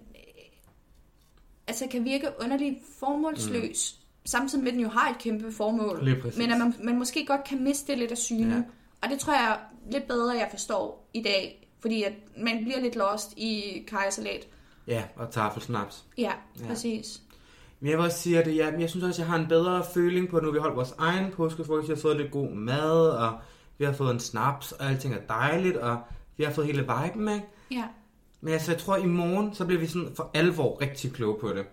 A: altså kan virke underligt formålsløs, mm. samtidig med, at den jo har et kæmpe formål. Men at man, man måske godt kan miste det lidt af syne.
B: Ja.
A: Og det tror jeg lidt bedre, jeg forstår i dag. Fordi at man bliver lidt lost i kejsalat.
B: Ja, og taffelsnaps.
A: Ja,
B: Ja.
A: præcis.
B: Men jeg vil også sige, at ja, men jeg synes også, at jeg har en bedre føling på, nu vi holdt vores egen påskefrokost. Vi har fået lidt god mad, og vi har fået en snaps, og alting er dejligt, og vi har fået hele viben, ikke?
A: Ja.
B: Men altså, jeg tror, i morgen, så bliver vi sådan for alvor rigtig kloge på det.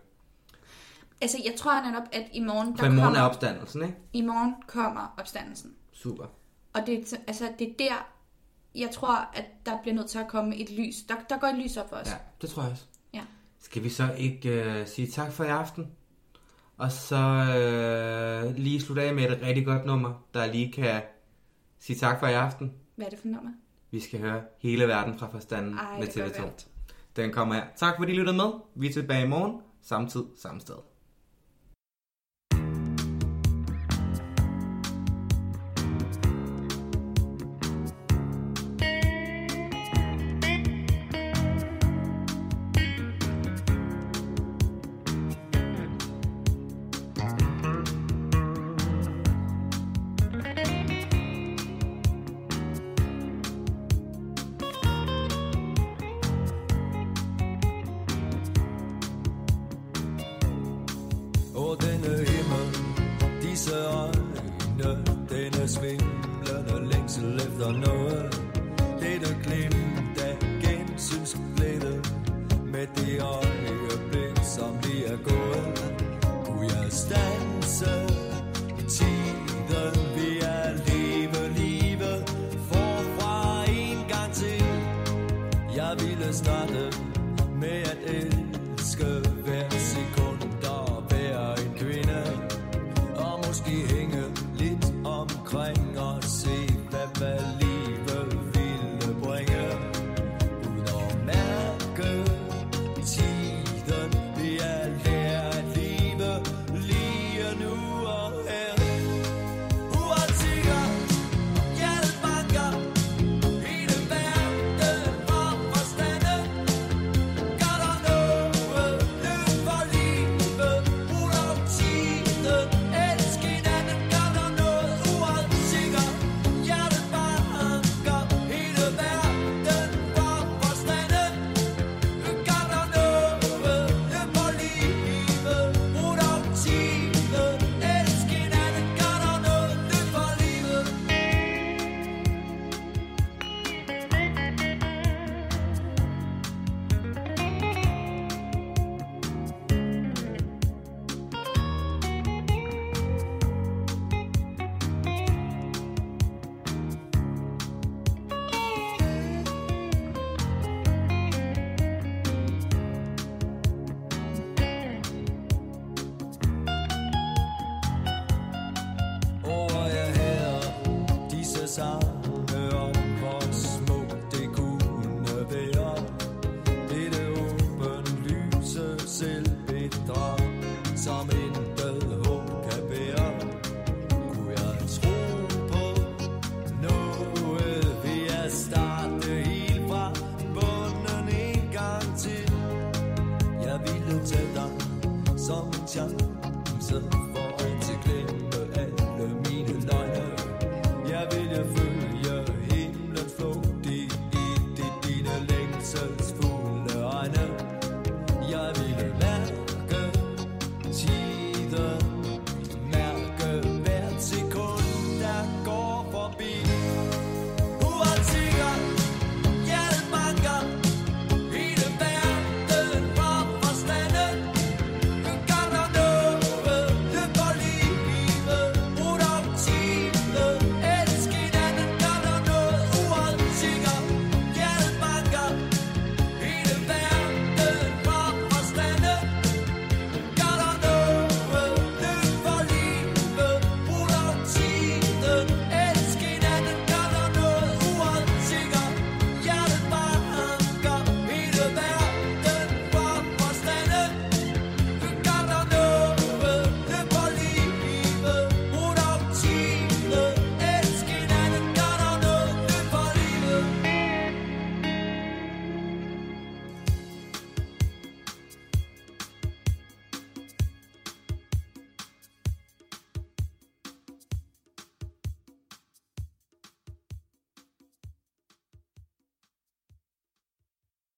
A: Altså, jeg tror netop, at i morgen, der
B: For i morgen
A: kommer,
B: er opstandelsen, ikke?
A: i morgen kommer opstandelsen.
B: Super.
A: Og det, er altså, det er der, jeg tror, at der bliver nødt til at komme et lys. Der, der går et lys op for os.
B: Ja, det tror jeg også. Skal vi så ikke uh, sige tak for i aften? Og så uh, lige slutte af med et rigtig godt nummer, der lige kan sige tak for i aften.
A: Hvad er det for nummer?
B: Vi skal høre Hele Verden fra forstanden
A: Ej,
B: med
A: det gør
B: TV2.
A: vildt.
B: Den kommer her. Tak fordi I lyttede med. Vi er tilbage i morgen. Samme tid, samme sted.